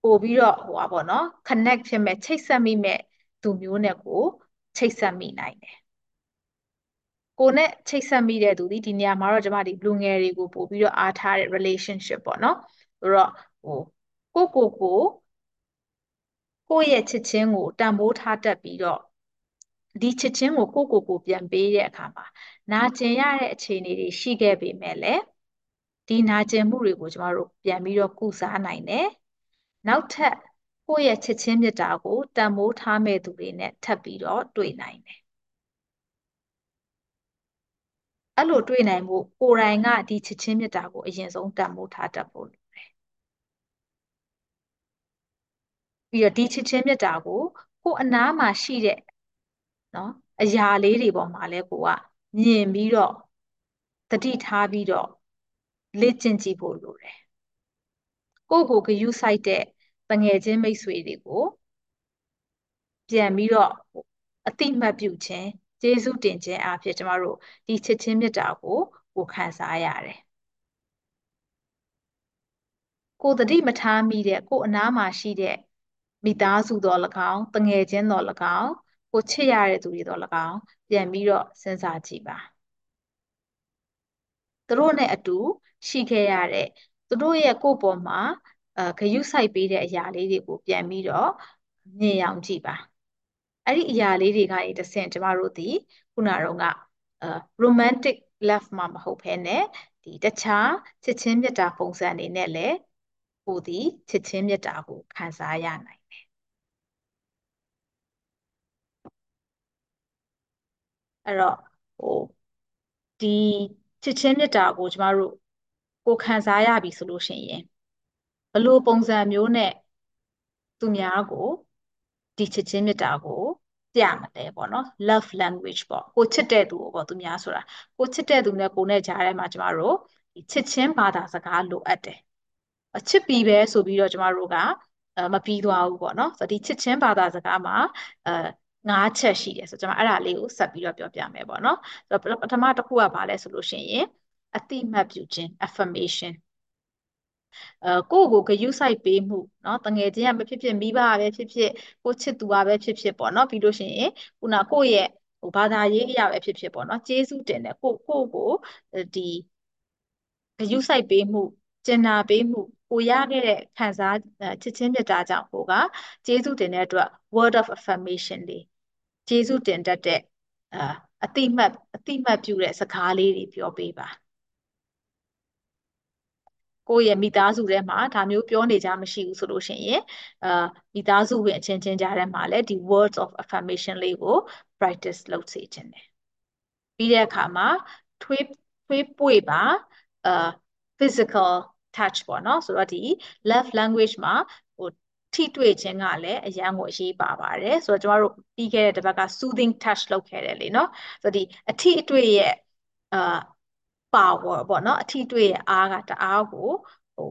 ပို့ပြီးတော့ဟိုပါပေါ့နော် connect ဖြစ်မဲ့ချိတ်ဆက်မိမဲ့သူမျိုးနဲ့ကိုချိတ်ဆက်မိနိုင်တယ်ကိုနဲ့ချိတ်ဆက်မိတဲ့သူဒီဒီနေရာမှာတော့ကျမဒီလူငယ်တွေကိုပို့ပြီးတော့အားထားတဲ့ relationship ပေါ့နော်ဆိုတော့ဟိုကိုကိုကိုကိုယ့်ရဲ့ချစ်ချင်းကိုတန်ဖိုးထားတတ်ပြီးတော့ ဒီချစ်ချင်းကိုကိုကိုကိုပြန်ပေးတဲ့အခါမှာနာကျင်ရတဲ့အခြေအနေတွေရှိခဲ့ပေမဲ့လည်းဒီနာကျင်မှုတွေကိုကျမတို့ပြန်ပြီးတော့ကုစားနိုင်တယ်နောက်ထပ်ကိုယ့်ရဲ့ချစ်ချင်းမြတ်တာကိုတန်ဖိုးထားမဲ့သူတွေနဲ့ထပ်ပြီးတော့တွေ့နိုင်တယ်အဲ့လိုတွေ့နိုင်ဖို့ကိုယ်တိုင်ကဒီချစ်ချင်းမြတ်တာကိုအရင်ဆုံးတန်ဖိုးထားတတ်ဖို့လိုတယ်ပြီးတော့ဒီချစ်ချင်းမြတ်တာကိုကိုယ်အနားမှာရှိတဲ့ နော်အရာလေးတွေပေါ်မှာလဲကိုကမြင်ပြီးတော့တတိထားပြီးတော့လေ့ကျင့်ကြည့်ဖို့လိုတယ်ကိုယ့်ကိုဂရုစိုက်တဲ့တငယ်ချင်းမိတ်ဆွေတွေကိုပြန်ပြီးတော့အတိမတ်ပြုခြင်းကျေးဇူးတင်ခြင်းအဖြစ်ကျမတို့ဒီချစ်ချင်းမေတ္တာကိုကိုခံစားရတယ်ကိုတတိမထားမိတဲ့ကိုအနားမှာရှိတဲ့မိသားစုတော်၎င်းတငယ်ချင်းတော်၎င်း ကိုချစ်ရတဲ့သူတွေတော်၎င်းပြန်ပြီးတော့စဉ်းစားကြည့်ပါသူတို့နဲ့အတူရှိခဲ့ရတဲ့သူတို့ရဲ့ကိုယ့်ပေါ်မှာအဲဂရုစိုက်ပေးတဲ့အရာလေးတွေကိုပြန်ပြီးတော့မြင်အောင်ကြည့်ပါအဲ့ဒီအရာလေးတွေကနေတဆင့်ကျမတို့ဒီခုနကတော့ကအဲ romantic love မှာမဟုတ်ဘဲနဲ့ဒီတခြားချစ်ချင်းမြတ်တာပုံစံတွေနဲ့လည်းကိုဒီချစ်ချင်းမြတ်တာကိုခံစားရနိုင်တယ် အဲ့တော့ဟိုဒီချစ်ချင်းမြတ်တာကိုကျမတို့ကိုခံစားရပြီဆိုလို့ရှိရင်ဘလို့ပုံစံမျိုးနဲ့သူများကိုဒီချစ်ချင်းမြတ်တာကိုပြမလဲပေါ့နော် love language ပေါ့ကိုချစ်တဲ့သူကိုပေါ့သူများဆိုတာကိုချစ်တဲ့သူနဲ့ကိုနဲ့ကြားထဲမှာကျမတို့ဒီချစ်ချင်းဘာသာစကားလိုအပ်တယ်အချစ်ပြီပဲဆိုပြီးတော့ကျမတို့ကမပြီးသွားဘူးပေါ့နော်ဆိုတော့ဒီချစ်ချင်းဘာသာစကားမှာအဲ ငါးချက်ရှိတယ်ဆိုတော့ကျွန်မအဲ့ဒါလေးကိုဆက်ပြီးတော့ပြောပြမယ်ပေါ့နော်ဆိုတော့ပထမတစ်ခုကဘာလဲဆိုလို့ရှိရင်အတိမတ်ပြုခြင်း affirmation အဲကိုယ့်ကိုဂရုစိုက်ပေးမှုเนาะတငယ်ချင်းကမဖြစ်ဖြစ်မိဘပဲဖြစ်ဖြစ်ကိုချစ်သူကပဲဖြစ်ဖြစ်ပေါ့เนาะပြီးလို့ရှိရင်ခုနကိုယ့်ရဲ့ဟိုဘာသာရေးအရာပဲဖြစ်ဖြစ်ပေါ့เนาะကျေးဇူးတင်တယ်ကိုကိုကိုဒီဂရုစိုက်ပေးမှုကျင်နာပေးမှု ကိုရခဲ့တဲ့ခံစားချစ်ချင်းမြတ်တာကြောင့်ကိုကကျေးဇူးတင်တဲ့အတွက် word of affirmation တွေကျေးဇူးတင်တတ်တဲ့အာအတိမတ်အတိမတ်ပြုတဲ့စကားလေးတွေပြောပေးပါကိုယ့်ရဲ့မိသားစုထဲမှာဒါမျိုးပြောနေကြမရှိဘူးဆိုလို့ရှိရင်အာမိသားစုဝင်အချင်းချင်းကြားထဲမှာလည်းဒီ words of affirmation လေးကို practice လုပ်စေချင်တယ်ပြီးတဲ့အခါမှာထွေးထွေးပွေပါအာ physical touch ပေါ့နော်ဆိုတော့ဒီ love language မှာဟိုထိတွေ့ခြင်းကလည်းအရန်ကိုအရေးပါပါတယ်ဆိုတော့ကျမတို့ပြီးခဲ့တဲ့တစ်ပတ်က soothing touch လုပ်ခဲ့တယ်လေနော်ဆိုတော့ဒီအထိအတွေ့ရဲ့အာ power ပေါ့နော်အထိတွေ့ရဲ့အားကတအားကိုဟို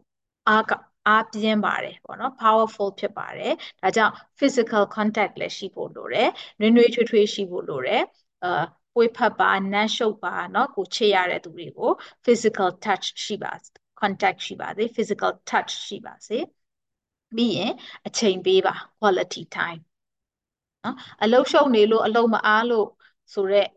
အားကအားပြင်းပါတယ်ပေါ့နော် powerful ဖြစ်ပါတယ်ဒါကြောင့် physical contact လည်းရှိဖို့လိုတယ်နွေးနွေးထွေးထွေးရှိဖို့လိုတယ်အာပွေးဖက်ပါနမ်းရှုပ်ပါเนาะကိုချစ်ရတဲ့သူတွေကို physical touch ရှိပါ contact ရှိပါစေ physical touch ရှိပါစေပြီးရင်အချိန်ပေးပါ quality time နော်အလုံးရှုံနေလို့အလုံးမအားလို့ဆိုတော့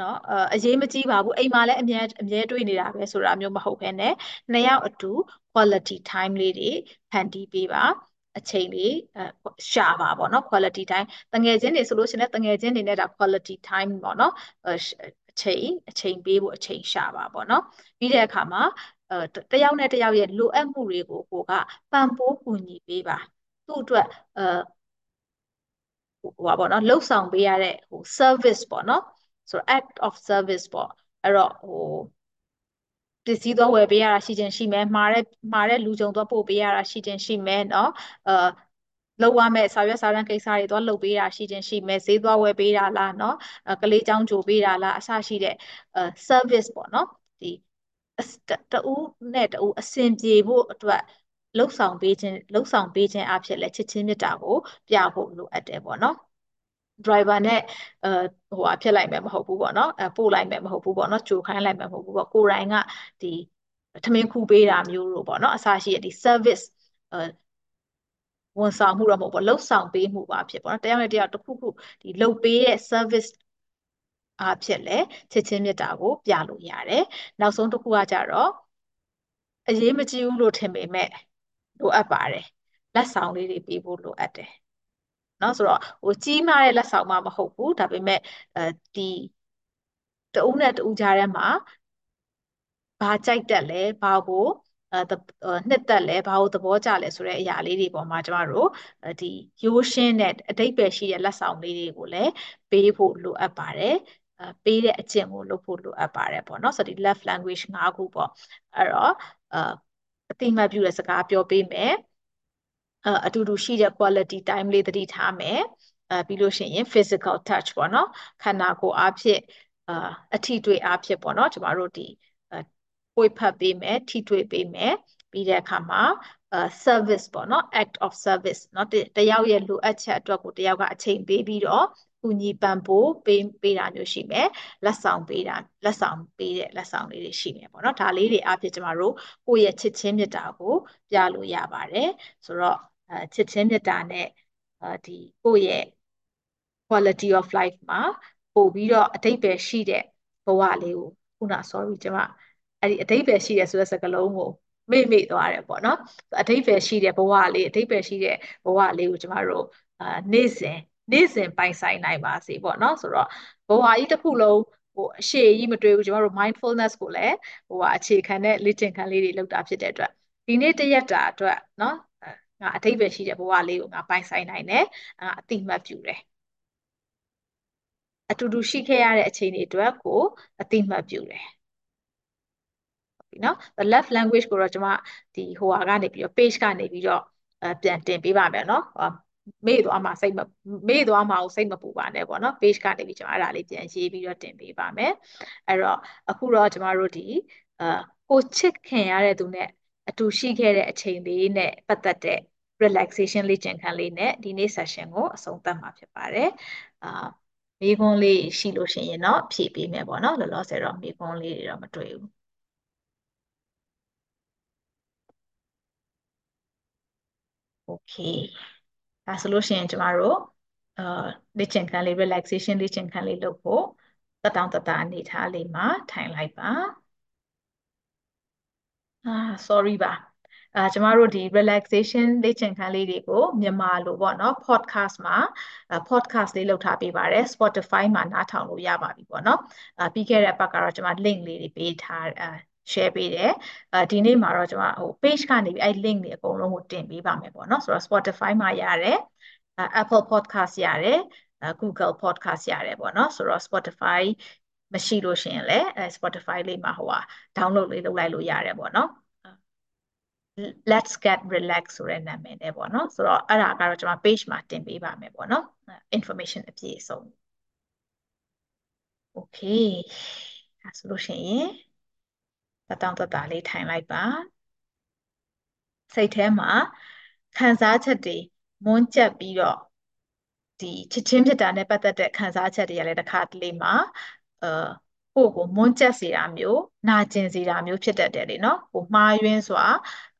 နော်အရေးမကြီးပါဘူးအိမ်မှာလည်းအမြဲအမြဲတွေ့နေတာပဲဆိုတာမျိုးမဟုတ်ဘဲနဲ့နှစ်ယောက်အတူ quality time လေးတွေဖန်တီးပေးပါအချိန်လေးရှာပါပေါ့နော် quality time တငယ်ချင်းတွေဆိုလို့ရှိရင်လည်းတငယ်ချင်းတွေနဲ့ဒါ quality time ပေါ့နော်အချိန်အချိန်ပေးဖို့အချိန်ရှာပါပေါ့နော်ပြီးတဲ့အခါမှာ တယောက်နဲ့တယောက်ရဲ့လိုအပ်မှုတွေကိုကိုကပံ့ပိုးကူညီပေးပါသူ့အတွက်အဲဟိုပါပေါ့နော်လှုပ်ဆောင်ပေးရတဲ့ဟို service ပေါ့နော်ဆိုတော့ act of service ပေါ့အဲ့တော့ဟိုပစ္စည်းတော့ဝယ်ပေးရတာရှိခြင်းရှိမယ်မှားတဲ့မှားတဲ့လူကြုံတော့ပို့ပေးရတာရှိခြင်းရှိမယ်เนาะအာ လောက်ရမယ့်စာရွက်စာတမ်းကိစ္စတွေသွားလုပ်ပေးတာရှိချင်းရှိမယ်ဈေးသွားဝယ်ပေးတာလားเนาะကလေးចောင်းကြိုပေးတာလားအစရှိတဲ့ service ပေါ့เนาะဒီ တူနဲ့တူအဆင်ပြေဖို့အတွက်လှုပ်ဆောင်ပေးခြင်းလှုပ်ဆောင်ပေးခြင်းအဖြစ်လဲချစ်ချင်းမေတ္တာကိုပြဖို့လိုအပ်တယ်ပေါ့နော် driver နဲ့အဲဟိုဟာဖြစ်လိုက်မယ်မဟုတ်ဘူးပေါ့နော်အဲပို့လိုက်မယ်မဟုတ်ဘူးပေါ့နော်ကြိုခိုင်းလိုက်မယ်မဟုတ်ဘူးပေါ့ကိုယ်တိုင်ကဒီထမင်းခူပေးတာမျိုးတို့ပေါ့နော်အစားရှိရဒီ service အဲဝန်ဆောင်မှုတော့မဟုတ်ပေါ့လှုပ်ဆောင်ပေးမှုပါဖြစ်ပေါ့နော်တရားနဲ့တရားတစ်ခုခုဒီလှုပ်ပေးတဲ့ service အဖြစ်လဲချစ်ချင်းမြတ်တာကိုပြလို့ရတယ်နောက်ဆုံးတစ်ခုကကြတော့အရေးမကြီးဘူးလို့ထင်ပေမဲ့လိုအပ်ပါတယ်လက်ဆောင်လေးတွေပေးဖို့လိုအပ်တယ်နော်ဆိုတော့ဟိုကြီးမားတဲ့လက်ဆောင်မှမဟုတ်ဘူးဒါပေမဲ့အဲဒီတဦးနဲ့တဦးကြားထဲမှာဘာကြိုက်တက်လဲဘာကိုအဲနှစ်သက်လဲဘာကိုသဘောကျလဲဆိုတဲ့အရာလေးတွေပေါ်မှာကျမတို့ဒီရိုးရှင်းတဲ့အတိတ်ပဲရှိတဲ့လက်ဆောင်လေးတွေကိုလည်းပေးဖို့လိုအပ်ပါတယ်အဲ ပေးတဲ့အကျင့်ကိုလုပ်ဖို့လိုအပ်ပါတယ်ပေါ့နော်ဆိုတော့ဒီ love language ၅ခုပေါ့အဲ့တော့အတိမတ်ပြုတဲ့စကားပြောပေးမယ်အတူတူရှိတဲ့ quality time လေးသတိထားမယ်အဲပြီးလို့ရှိရင် physical touch ပေါ့နော်ခန္ဓာကိုယ်အားဖြင့်အာအထီတွေ့အားဖြင့်ပေါ့နော်ကျမတို့ဒီပွေဖတ်ပေးမယ်ထီတွေ့ပေးမယ်ပြီးတဲ့အခါမှာ service ပေါ့နော် act of service เนาะတယောက်ရဲ့လိုအပ်ချက်အတွက်ကိုတယောက်ကအချိန်ပေးပြီးတော့ ကူညီပံ့ပိုးပေးပေးတာမျိုးရှိမယ်လက်ဆောင်ပေးတာလက်ဆောင်ပေးတဲ့လက်ဆောင်လေးတွေရှိမယ်ပေါ့နော်ဒါလေးတွေအဖြစ်ကျမတို့ကိုယ့်ရဲ့ချစ်ချင်းမြတ်တာကိုပြလို့ရပါတယ်ဆိုတော့အဲချစ်ချင်းမြတ်တာနဲ့ဒီကိုယ့်ရဲ့ quality of life မှာပို့ပြီးတော့အတိတ်ပဲရှိတဲ့ဘဝလေးကိုခုန sorry ကျမအဲ့ဒီအတိတ်ပဲရှိတဲ့ဆိုတဲ့စကားလုံးကိုမေ့မေ့သွားတယ်ပေါ့နော်အတိတ်ပဲရှိတဲ့ဘဝလေးအတိတ်ပဲရှိတဲ့ဘဝလေးကိုကျမတို့အာနေ့စဉ် နေ့စဉ်ပိုင်ဆိုင်နိုင်ပါစေပေါ့နော်ဆိုတော့ဘဝကြီးတစ်ခုလုံးဟိုအရှိကြီးမတွေ့ဘူးကျမတို့ mindfulness ကိုလည်းဟိုဟာအခြေခံတဲ့လေ့ကျင့်ခန်းလေးတွေလုပ်တာဖြစ်တဲ့အတွက်ဒီနေ့တရက်တာအတွက်နော်ငါအတိတ်ပဲရှိတဲ့ဘဝလေးကိုငါပိုင်ဆိုင်နိုင်တယ်ငါအတိမတ်ပြုတယ်အတူတူရှိခဲ့ရတဲ့အချိန်တွေအတွက်ကိုအတိမတ်ပြုတယ်နော် the left language ကိုတော့ကျွန်မဒီဟိုဟာကနေပြီးတော့ page ကနေပြီးတော့ပြန်တင်ပေးပါမယ်နော် မေ့သွားမှာစိတ်မမေ့သွားမှာကိုစိတ်မပူပါနဲ့ပေါ့နော် page ကနေပြီးကျွန်မအဲ့ဒါလေးပြန်ရေးပြီးတော့တင်ပေးပါမယ်အဲ့တော့အခုတော့ကျွန်မတို့ဒီအာကိုချစ်ခင်ရတဲ့သူနဲ့အတူရှိခဲ့တဲ့အချိန်လေးနဲ့ပတ်သက်တဲ့ relaxation လေ့ကျင့်ခန်းလေးနဲ့ဒီနေ့ session ကိုအဆုံးသတ်မှာဖြစ်ပါတယ်အာမိခွန်းလေးရှိလို့ရှိရင်တော့ဖြည့်ပေးမယ်ပေါ့နော်လောလောဆယ်တော့မိခွန်းလေးတွေတော့မတွေ့ဘူးโอเค ဒါဆိုလို့ရှိရင်ကျမတို့အာလေ့ကျင့်ခန်းလေး relaxation လေ့ကျင့်ခန်းလေးလုပ်ဖို့တတောင်တတအနေထားလေးမှာထိုင်လိုက်ပါအာ sorry ပါအာကျမတို့ဒီ relaxation လေ့ကျင့်ခန်းလေးတွေကိုမြန်မာလိုပေါ့နော် podcast မှာ podcast လေးလုပ်ထားပေးပါတယ် Spotify မှာနားထောင်လို့ရပါပြီပေါ့နော်အာပြီးခဲ့တဲ့ပတ်ကတော့ကျမ link လေးတွေပေးထားအာ share ပေးတယ်အဲဒီနေ့မှာတော့ကျွန်မဟို page ကနေပြီးအဲ့ link တွေအကုန်လုံးကိုတင်ပေးပါမယ်ပေါ့နော်ဆိုတော့ Spotify မှာရတယ် Apple Podcast ရတယ် Google Podcast ရတယ်ပေါ့နော်ဆိုတော့ Spotify မရှိလို့ရှိရင်လည်း Spotify လေးမှာဟိုဟာ download လေးလုပ်လိုက်လို့ရတယ်ပေါ့နော် let's get relax ဆိုတဲ့နာမည်နဲ့ပေါ့နော်ဆိုတော့အဲ့ဒါကတော့ကျွန်မ page မှာတင်ပေးပါမယ်ပေါ့နော် information အပြည့်အစုံ okay အဲဆိုလို့ရှိရင် တတောင်တတလေးထိုင်လိုက်ပါစိတ်ထဲမှာခံစားချက်တွေမွန်းကျက်ပြီးတော့ဒီချစ်ချင်းဖြစ်တာနဲ့ပတ်သက်တဲ့ခံစားချက်တွေကလည်းတစ်ခါတလေမှာအာကိုယ့်ကိုမွန်းကျက်စေတာမျိုးနာကျင်စေတာမျိုးဖြစ်တတ်တယ်လေနော်ကိုမှားယွင်းစွာ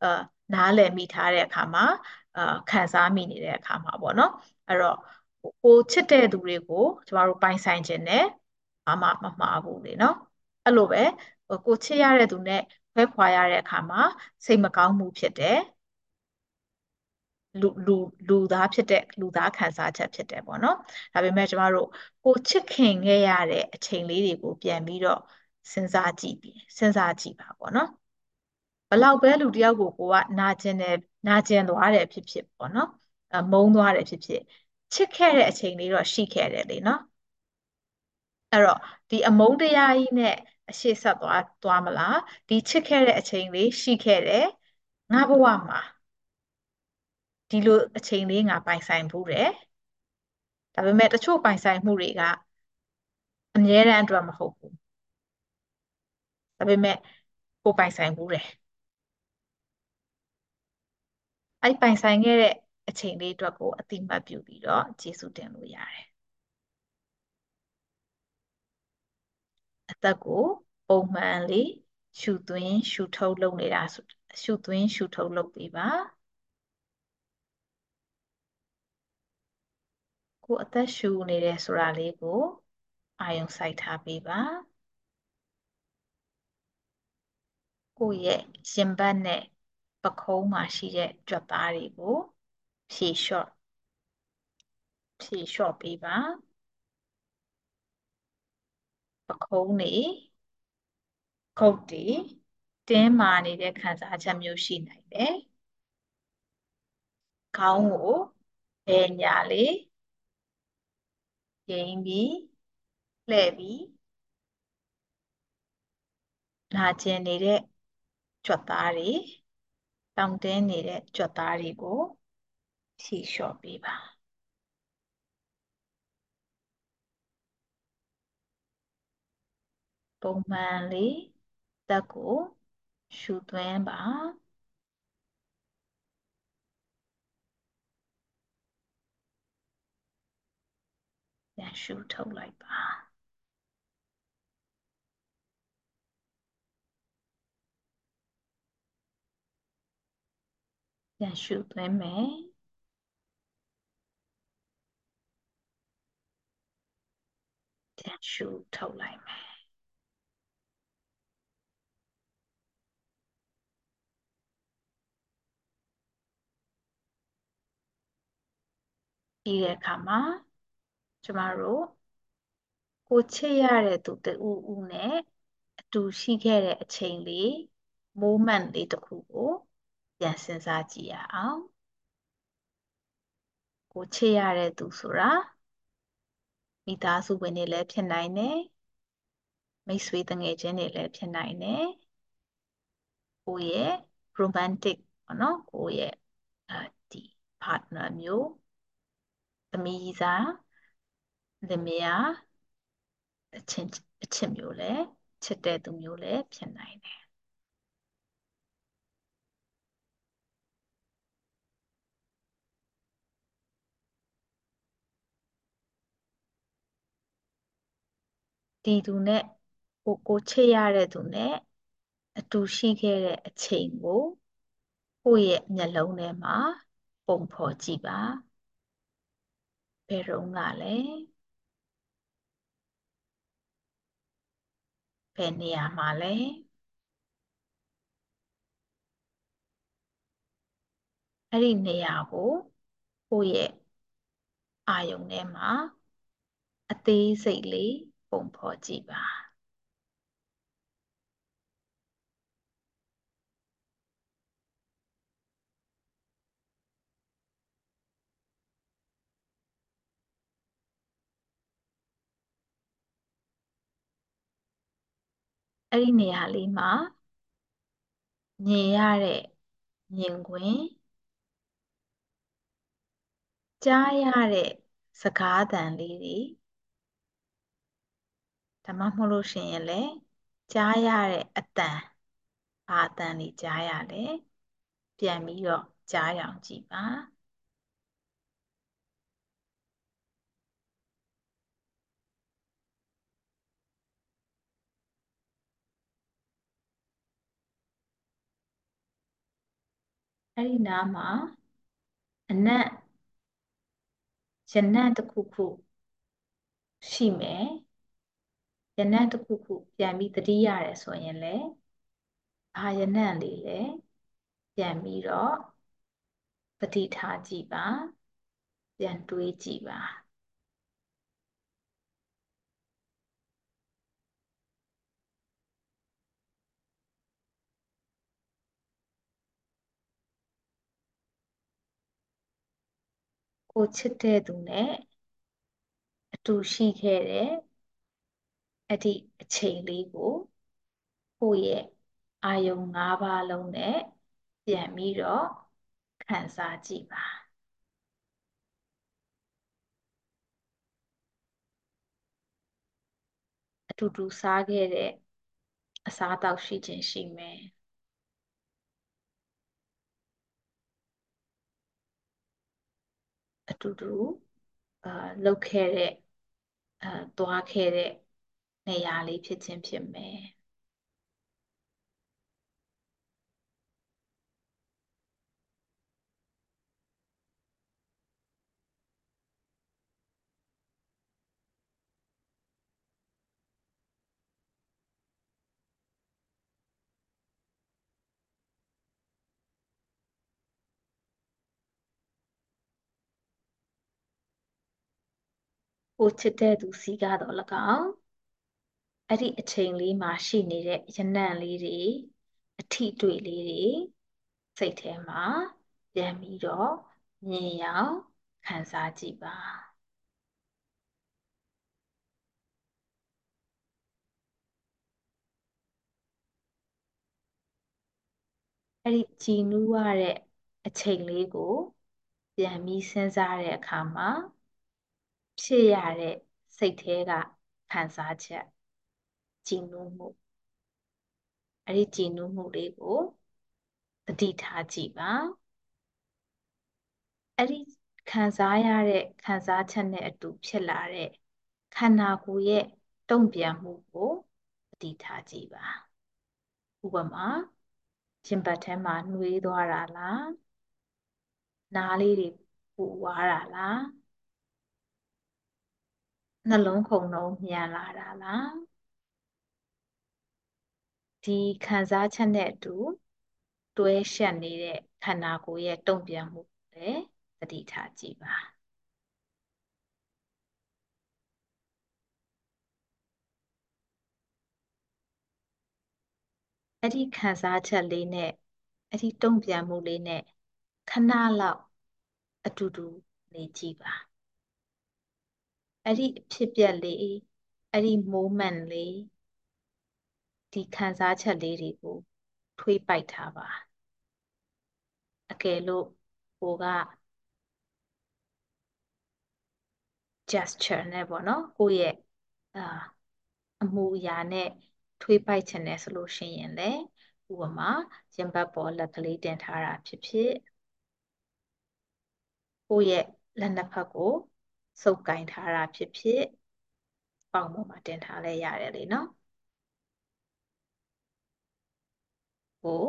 အာနားလည်မိထားတဲ့အခါမှာအာခံစားမိနေတဲ့အခါမှာပေါ့နော်အဲ့တော့ကိုချစ်တဲ့သူတွေကိုကျမတို့ပိုင်ဆိုင်ခြင်းနဲ့ဘာမှမမှားဘူးလေနော်အဲ့လိုပဲ ကိုချစ်ရတဲ့သူနဲ့ခွဲခွာရတဲ့အခါမှာစိတ်မကောင်းမှုဖြစ်တယ်လူလူလူသားဖြစ်တဲ့လူသားခံစားချက်ဖြစ်တယ်ပေါ့နော်ဒါပေမဲ့ကျမတို့ကိုချစ်ခင်ခဲ့ရတဲ့အချိန်လေးတွေကိုပြန်ပြီးတော့စဉ်းစားကြည့်ပြီးစဉ်းစားကြည့်ပါပေါ့နော်ဘလောက်ပဲလူတယောက်ကိုကိုကနာကျင်တယ်နာကျင်သွားတယ်ဖြစ်ဖြစ်ပေါ့နော်အမုန်းသွားတယ်ဖြစ်ဖြစ်ချစ်ခဲ့တဲ့အချိန်လေးတော့ရှိခဲ့တယ်လေနော်အဲ့တော့ဒီအမုန်းတရားကြီးနဲ့ အရှိဆက်သွားသွားမလားဒီချစ်ခဲ့တဲ့အချိန်လေးရှိခဲ့တယ်ငါဘဝမှာဒီလိုအချိန်လေးငါပိုင်ဆိုင်ဘူးတယ်ဒါပေမဲ့တချို့ပိုင်ဆိုင်မှုတွေကအမြဲတမ်းအတွက်မဟုတ်ဘူးဒါပေမဲ့ကိုပိုင်ဆိုင်ဘူးတယ်အဲ့ပိုင်ဆိုင်ခဲ့တဲ့အချိန်လေးအတွက်ကိုအတိမတ်ပြုပြီးတော့ကျေးဇူးတင်လို့ရတယ် အသက်ကိုပုံမှန်လေးရှူသွင်းရှူထုတ်လုပ်နေတာရှူသွင်းရှူထုတ်လုပ်ပေးပါကိုအသက်ရှူနေတယ်ဆိုတာလေးကိုအာယုံစိုက်ထားပေးပါကိုယ့်ရဲ့ရင်ဘတ်နဲ့ပခုံးမှာရှိတဲ့ကြွက်သားတွေကိုဖြေလျှော့ဖြေလျှော့ပေးပါ ပခုံးနေခုတ်တီတင်းမာနေတဲ့ခံစားချက်မျိုးရှိနိုင်တယ်ခေါင်းကိုဘယ်ညာလေးငြိမ်ပြီးလှည့်ပြီးနာကျင်နေတဲ့ကြွက်သားတွေတောင့်တင်းနေတဲ့ကြွက်သားတွေကိုဖြေလျှော့ပေးပါ ပုံမှန်လေးတက်ကိုရှူသွင်းပါပြန်ရှူထုတ်လိုက်ပါပြန်ရှူသွင်းမယ်ပြန်ရှူထုတ်လိုက်မယ် ပြီးတဲ့အခါမှာကျမတို့ကိုချစ်ရတဲ့သူတူဦးနဲ့အတူရှိခဲ့တဲ့အချိန်လေး moment လေးတစ်ခုကိုပြန်စဉ်းစားကြည့်ရအောင်ကိုချစ်ရတဲ့သူဆိုတာမိသားစုဝင်တွေလည်းဖြစ်နိုင်တယ်မိတ်ဆွေတငယ်ချင်းတွေလည်းဖြစ်နိုင်တယ်ကိုရဲ့ romantic ပေါ့နော်ကိုရဲ့အဲဒီ partner မျိုး သမီးစားလင်မယားအချင်းအချစ်မျိုးလည်းချစ်တဲ့သူမျိုးလည်းဖြစ်နိုင်တယ်ဒီသူနဲ့ကိုကိုချစ်ရတဲ့သူနဲ့အတူရှိခဲ့တဲ့အချိန်ကိုကိုယ့်ရဲ့မျက်လုံးထဲမှာပုံဖော်ကြည့်ပါ ဘယ်တော့ကလဲဘယ်နေရာမှာလဲအဲ့ဒီနေရာကိုကိုယ့်ရဲ့အာယုံထဲမှာအသေးစိတ်လေးပုံဖော်ကြည့်ပါ အဲ့ဒီနေရာလေးမှာမြင်ရတဲ့မြင်ကွင်းကြားရတဲ့စကားသံလေးတွေဒါမှမဟုတ်လို့ရှိရင်လည်းကြားရတဲ့အတန်ဘာအတန်တွေကြားရလဲပြန်ပြီးတော့ကြားရအောင်ကြည့်ပါ အဲ့ဒီနားမှာအနက်ရနံ့တစ်ခုခုရှိမယ်ရနံ့တစ်ခုခုပြန်ပြီးသတိရတယ်ဆိုရင်လည်းဘာရနံ့လေးလဲပြန်ပြီးတော့သတိထားကြည့်ပါပြန်တွေးကြည့်ပါ ကိုချစ်တဲ့သူနဲ့အတူရှိခဲ့တဲ့အဲ့ဒီအချိန်လေးကိုကိုယ့်ရဲ့အာယုံ၅ပါးလုံးနဲ့ပြန်ပြီးတော့ခံစားကြည့်ပါအတူတူစားခဲ့တဲ့အစားအသောက်ရှိခြင်းရှိမယ် အတူတူအာလုပ်ခဲ့တဲ့အာသွားခဲ့တဲ့နေရာလေးဖြစ်ခြင်းဖြစ်မယ် ကိုချစ်တဲ့သူစီကတော့၎င်းအဲ့ဒီအချိန်လေးမှာရှိနေတဲ့ရနံ့လေးတွေအထီးတွေ့လေးတွေစိတ်ထဲမှာပြန်ပြီးတော့မြင်ရောက်ခံစားကြည့်ပါအဲ့ဒီကြည်နူးရတဲ့အချိန်လေးကို ပြန်ပြီးစဉ်းစားတဲ့အခါမှာ ဖြစ်ရတဲ့စိတ်ထဲကခံစားချက်ကြည်နူးမှုအဲ့ဒီကြည်နူးမှုလေးကိုသတိထားကြည့်ပါအဲ့ဒီခံစားရတဲ့ခံစားချက်နဲ့အတူဖြစ်လာတဲ့ခန္ဓာကိုယ်ရဲ့တုံ့ပြန်မှုကိုသတိထားကြည့်ပါဥပမာရင်ဘတ်ထဲမှာနှွေးသွားတာလားနားလေးတွေပူသွားတာလား နှလုံးခုန်နှုန်းမြန်လာတာလားဒီခံစားချက်နဲ့အတူ တွဲရှက်နေတဲ့ခန္ဓာကိုယ်ရဲ့တုံ့ပြန်မှုလည်းသတိထားကြည့်ပါအဲ့ဒီခံစားချက်လေးနဲ့အဲ့ဒီတုံ့ပြန်မှုလေးနဲ့ခဏလောက်အတူတူနေကြည့်ပါ အဲ့ဒီအဖြစ်ပြက်လေးအဲ့ဒီ moment လေးဒီခံစားချက်လေးတွေကိုထွေးပိုက်ထားပါအကယ်လို့ကိုက gesture နဲ့ပေါ့နော်ကိုယ့်ရဲ့အာအမူအရာနဲ့ထွေးပိုက်ချင်တယ်ဆိုလို့ရှိရင်လည်းဥပမာရင်ဘတ်ပေါ်လက်ကလေးတင်ထားတာဖြစ်ဖြစ်ကိုယ့်ရဲ့လက်နှစ်ဖက်ကို စုပ်ကင်ထားတာဖြစ်ဖြစ်ပေါင်ပေါ်မှာတင်ထားလဲရတယ်လေနော်ကို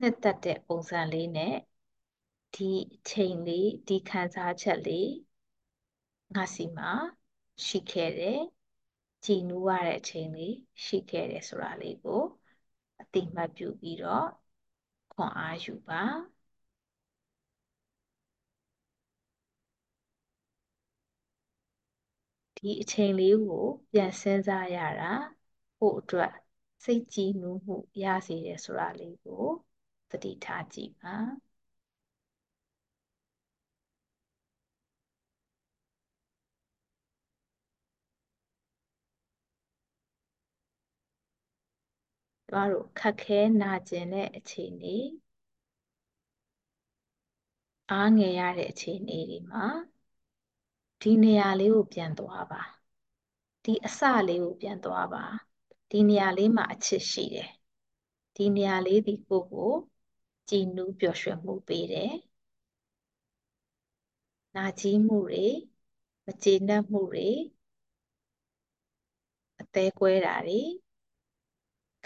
နှစ်သက်တဲ့ပုံစံလေးနဲ့ဒီအချိန်လေးဒီခံစားချက်လေးငါစီမှာရှိခဲ့တယ်ကြည်နူးရတဲ့အချိန်လေးရှိခဲ့တယ်ဆိုတာလေးကိုအတိမတ်ပြုပြီးတော့ခွန်အားယူပါ ဒီအချိန်လေးကိုပြန်စဉ်းစားရတာကိုအတွက်စိတ်ကြည်နူးမှုရစေတယ်ဆိုတာလေးကိုသတိထားကြည့်ပါကျမတို့ခက်ခဲနာကျင်တဲ့အခြေအနေအားငယ်ရတဲ့အခြေအနေတွေမှာ ဒီနေရာလေးကိုပြန်သွားပါဒီအစလေးကိုပြန်သွားပါဒီနေရာလေးမှာအချစ်ရှိတယ်ဒီနေရာလေးဒီကိုကိုကြည်နူးပျော်ရွှင်မှုပေးတယ်နာကြီးမှုတွေမကျေနပ်မှုတွေအသေးကွဲတာတွေ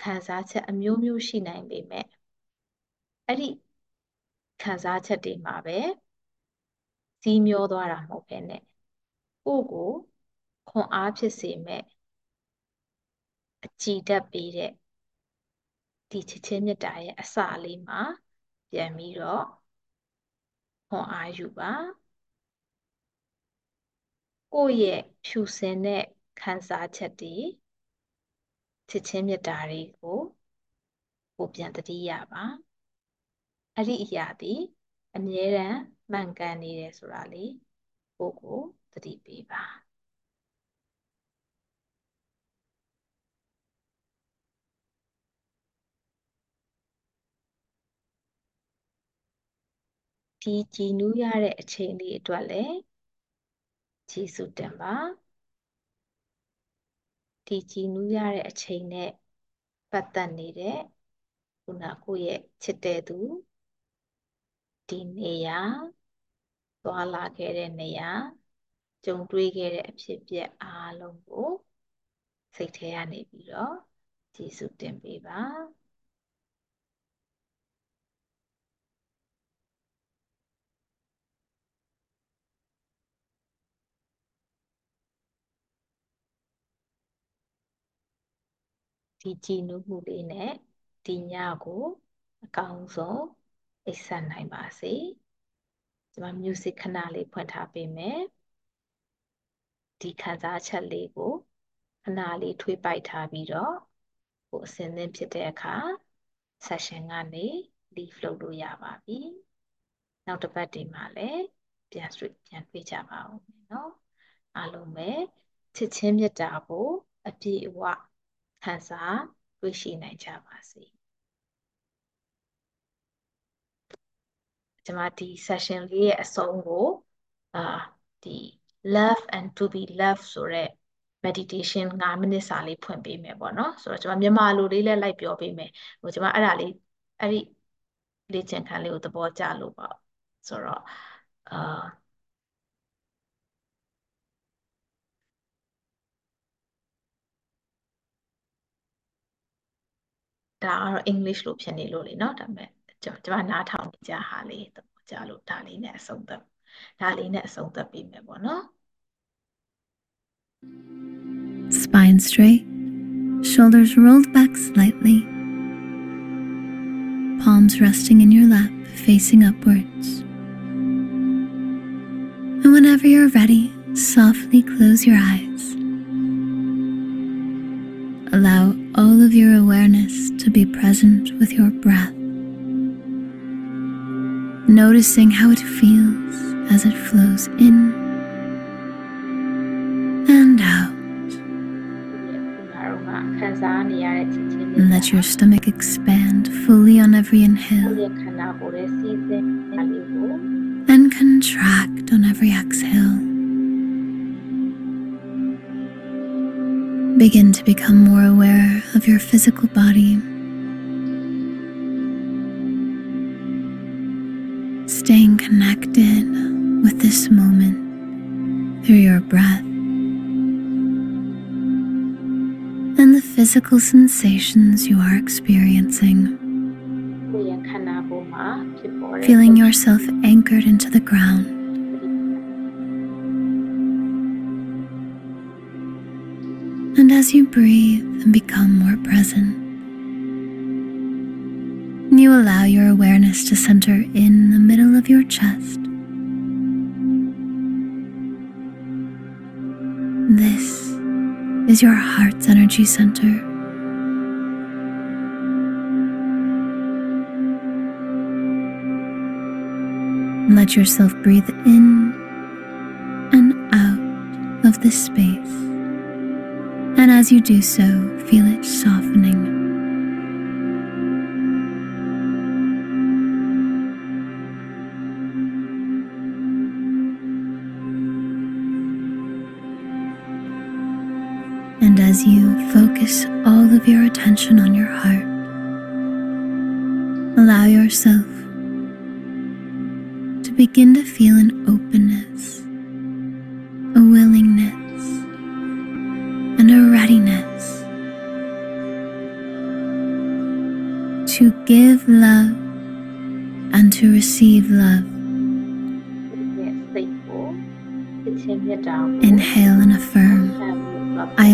ခံစားချက်အမျိုးမျိုးရှိနိုင်ပေမဲ့အဲ့ဒီခံစားချက်တွေမှာပဲစီးမျောသွားတာမဟုတ်ဘဲနဲ့ ကိုယ့်ကိုခွန်အားဖြစ်စေမဲ့အကြည်ဓာတ်ပေးတဲ့ဒီချစ်ချင်းမြတ်တာရဲ့အစလေးမှာပြန်ပြီးတော့ခွန်အားယူပါကိုယ့်ရဲ့ဖြူစင်တဲ့ခံစားချက်တွေချစ်ချင်းမြတ်တာတွေကိုကိုပြန်တတိရပါအဲ့ဒီအရာဒီအမြဲတမ်းမှန်ကန်နေတယ်ဆိုတာလေးကိုကို သတိပေးပါဒီကြည်နူးရတဲ့အချိန်လေးအတွက်လည်းကျေးဇူးတင်ပါဒီကြည်နူးရတဲ့အချိန်နဲ့ပတ်သက်နေတဲ့ခုနကိုယ့်ရဲ့ချစ်တဲ့သူဒီနေရာသွားလာခဲ့တဲ့နေရာ ကြုံတွေ့ခဲ့တဲ့အဖြစ်အပျက်အားလုံးကိုစိတ်ထဲကနေပြီးတော့ကျေးဇူးတင်ပေးပါဒီကြည်နူးမှုလေးနဲ့ဒီညကိုအကောင်းဆုံးအိပ်ဆက်နိုင်ပါစေကျွန်မ music ခဏလေးဖွင့်ထားပေးမယ် ဒီခံစားချက်လေးကိုခဏလေးထွေးပိုက်ထားပြီးတော့ကိုအစင်းသင်းဖြစ်တဲ့အခါ session ကနေ leave လုပ်လို့ရပါပြီနောက်တစ်ပတ်ဒီမှာလည်းပြန်ဆွပြန်တွေ့ကြပါဦးမယ်เนาะအားလုံးပဲချစ်ချင်းမြတ်တာကိုအပြည့်အဝခံစားတွေ့ရှိနိုင်ကြပါစေကျွန်မဒီ session လေးရဲ့အဆုံးကိုအာဒီ love and to be loved ဆိုတဲ့ meditation 5မိနစ်စာလေးဖွင့်ပေးမယ်ပေါ့နော်ဆိုတော့ကျွန်မမြန်မာလိုလေးလည်းလိုက်ပြောပေးမယ်ဟိုကျွန်မအဲ့ဒါလေးအဲ့ဒီလေ့ကျင့်ခန်းလေးကိုသဘောကျလို့ပေါ့ဆိုတော့အာဒါကတော့ English လို့ဖြစ်နေလို့လေเนาะဒါပေမဲ့ကျွန်တော်နားထောင်နေကြဟာလေးသဘောကျလို့ဒါလေးနဲ့အဆုံးသတ်ဒါလေးနဲ့အဆုံးသတ်ပြီးမယ်ပေါ့နော် Spine straight, shoulders rolled back slightly, palms resting in your lap, facing upwards. And whenever you're ready, softly close your eyes. Allow all of your awareness to be present with your breath, noticing how it feels as it flows in and let your stomach expand fully on every inhale and contract on every exhale. Begin to become more aware of your physical body. Staying connected with this moment through your breath. physical sensations you are experiencing. Feeling yourself anchored into the ground. And as you breathe and become more present, you allow your awareness to center in the middle of your chest. Is your heart's energy center. Let yourself breathe in and out of this space. And as you do so, feel it softening. as you focus all of your attention on your heart. Allow yourself to begin to feel an openness, a willingness, and a readiness to give love and to receive love. Inhale and affirm. I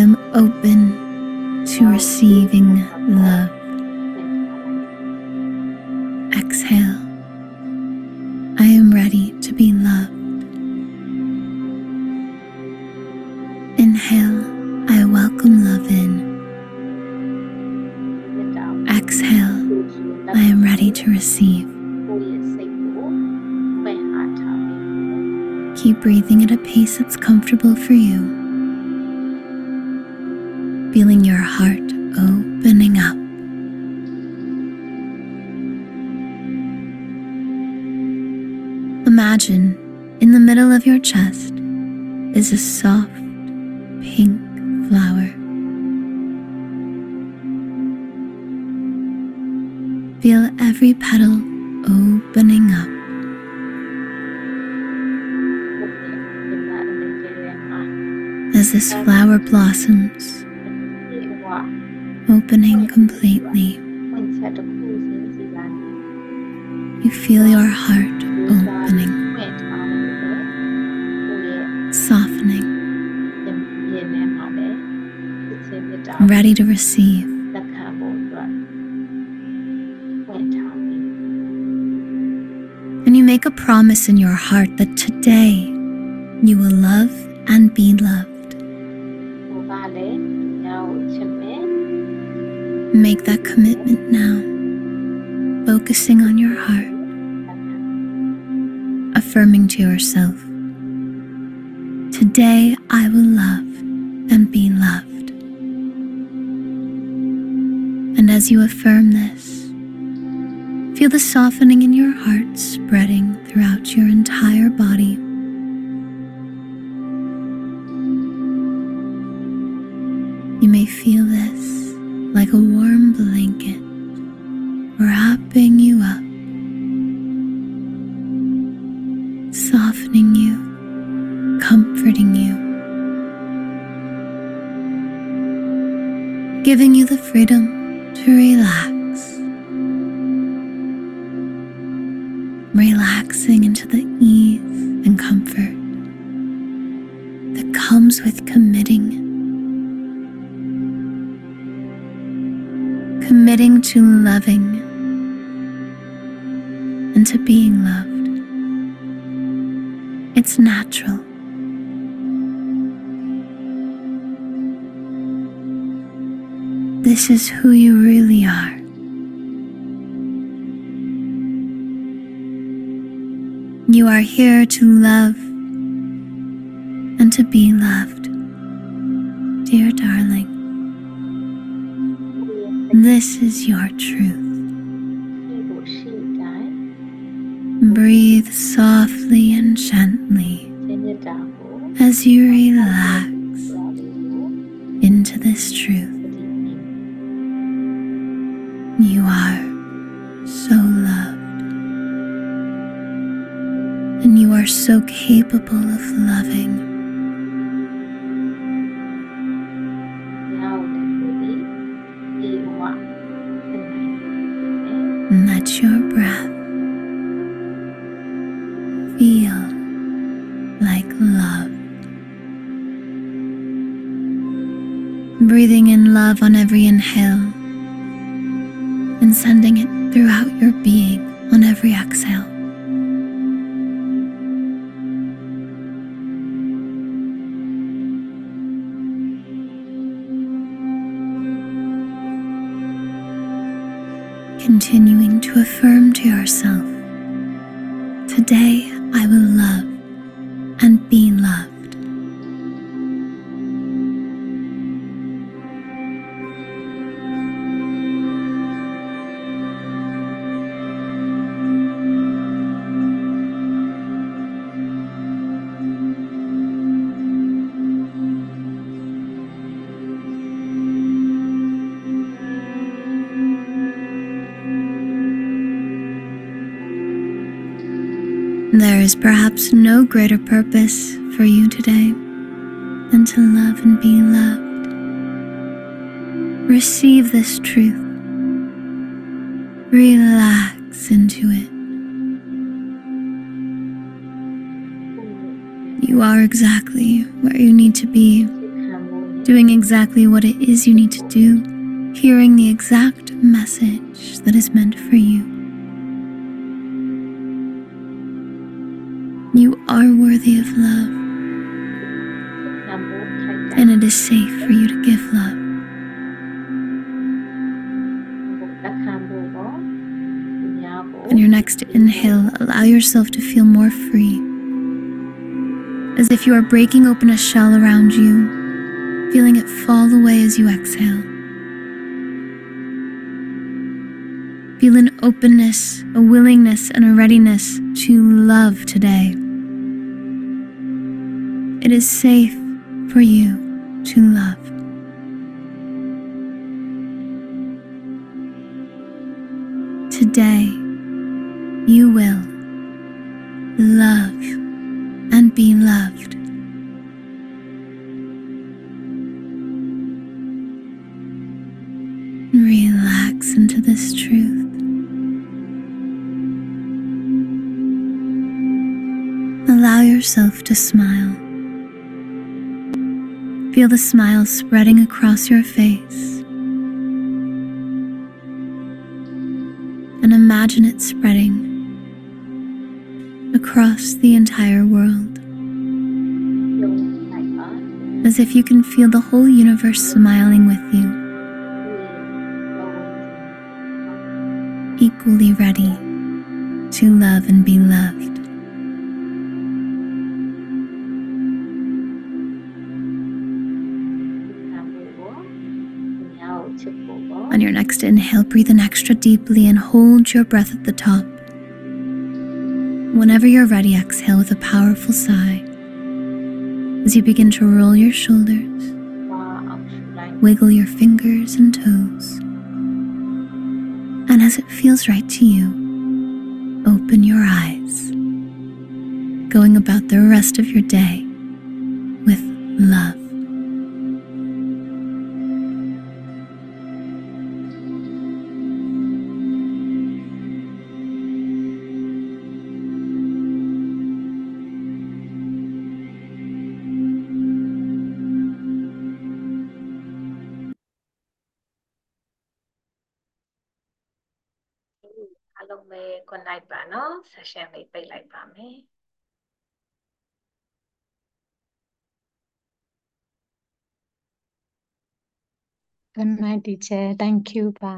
a soft pink flower. Feel every petal opening up. As this flower blossoms, opening completely, you feel your heart opening. ready to receive. And you make a promise in your heart that today you will love and be loved. Make that commitment now, focusing on your heart, affirming to yourself, today I will love and be loved. As you affirm this, feel the softening in your heart spreading throughout your entire body. You may feel this like a warm blanket wrapping you up, softening you, comforting you, giving you the freedom This is who you really are. You are here to love and to be loved, dear darling. This is your truth. Breathe softly and gently as you relax. So capable of loving. ညာကိုလည်းကိုယ်ဒီဒီဝါသင်နိုင်တယ် Let your breath feel like love. Breathing in love on every inhale and sending it throughout your being There is perhaps no greater purpose for you today than to love and be loved. Receive this truth. Relax into it. You are exactly where you need to be, doing exactly what it is you need to do, hearing the exact message that is meant for you. You are worthy of love, and it is safe for you to give love. On your next inhale, allow yourself to feel more free, as if you are breaking open a shell around you, feeling it fall away as you exhale. Feel an openness, a willingness, and a readiness to love today. It is safe for you to love. today you will love and be loved. Relax into this truth. Allow yourself to smile. Feel the smile spreading across your face. And imagine it spreading across the entire world. As if you can feel the whole universe smiling with you. Equally ready to love and be loved. Inhale, breathe in extra deeply and hold your breath at the top. Whenever you're ready, exhale with a powerful sigh as you begin to roll your shoulders, wiggle your fingers and toes, and as it feels right to you, open your eyes, going about the rest of your day with love. နော် session လေးပိတ်လိုက်ပါမယ် Good night, teacher. Thank you, Pa.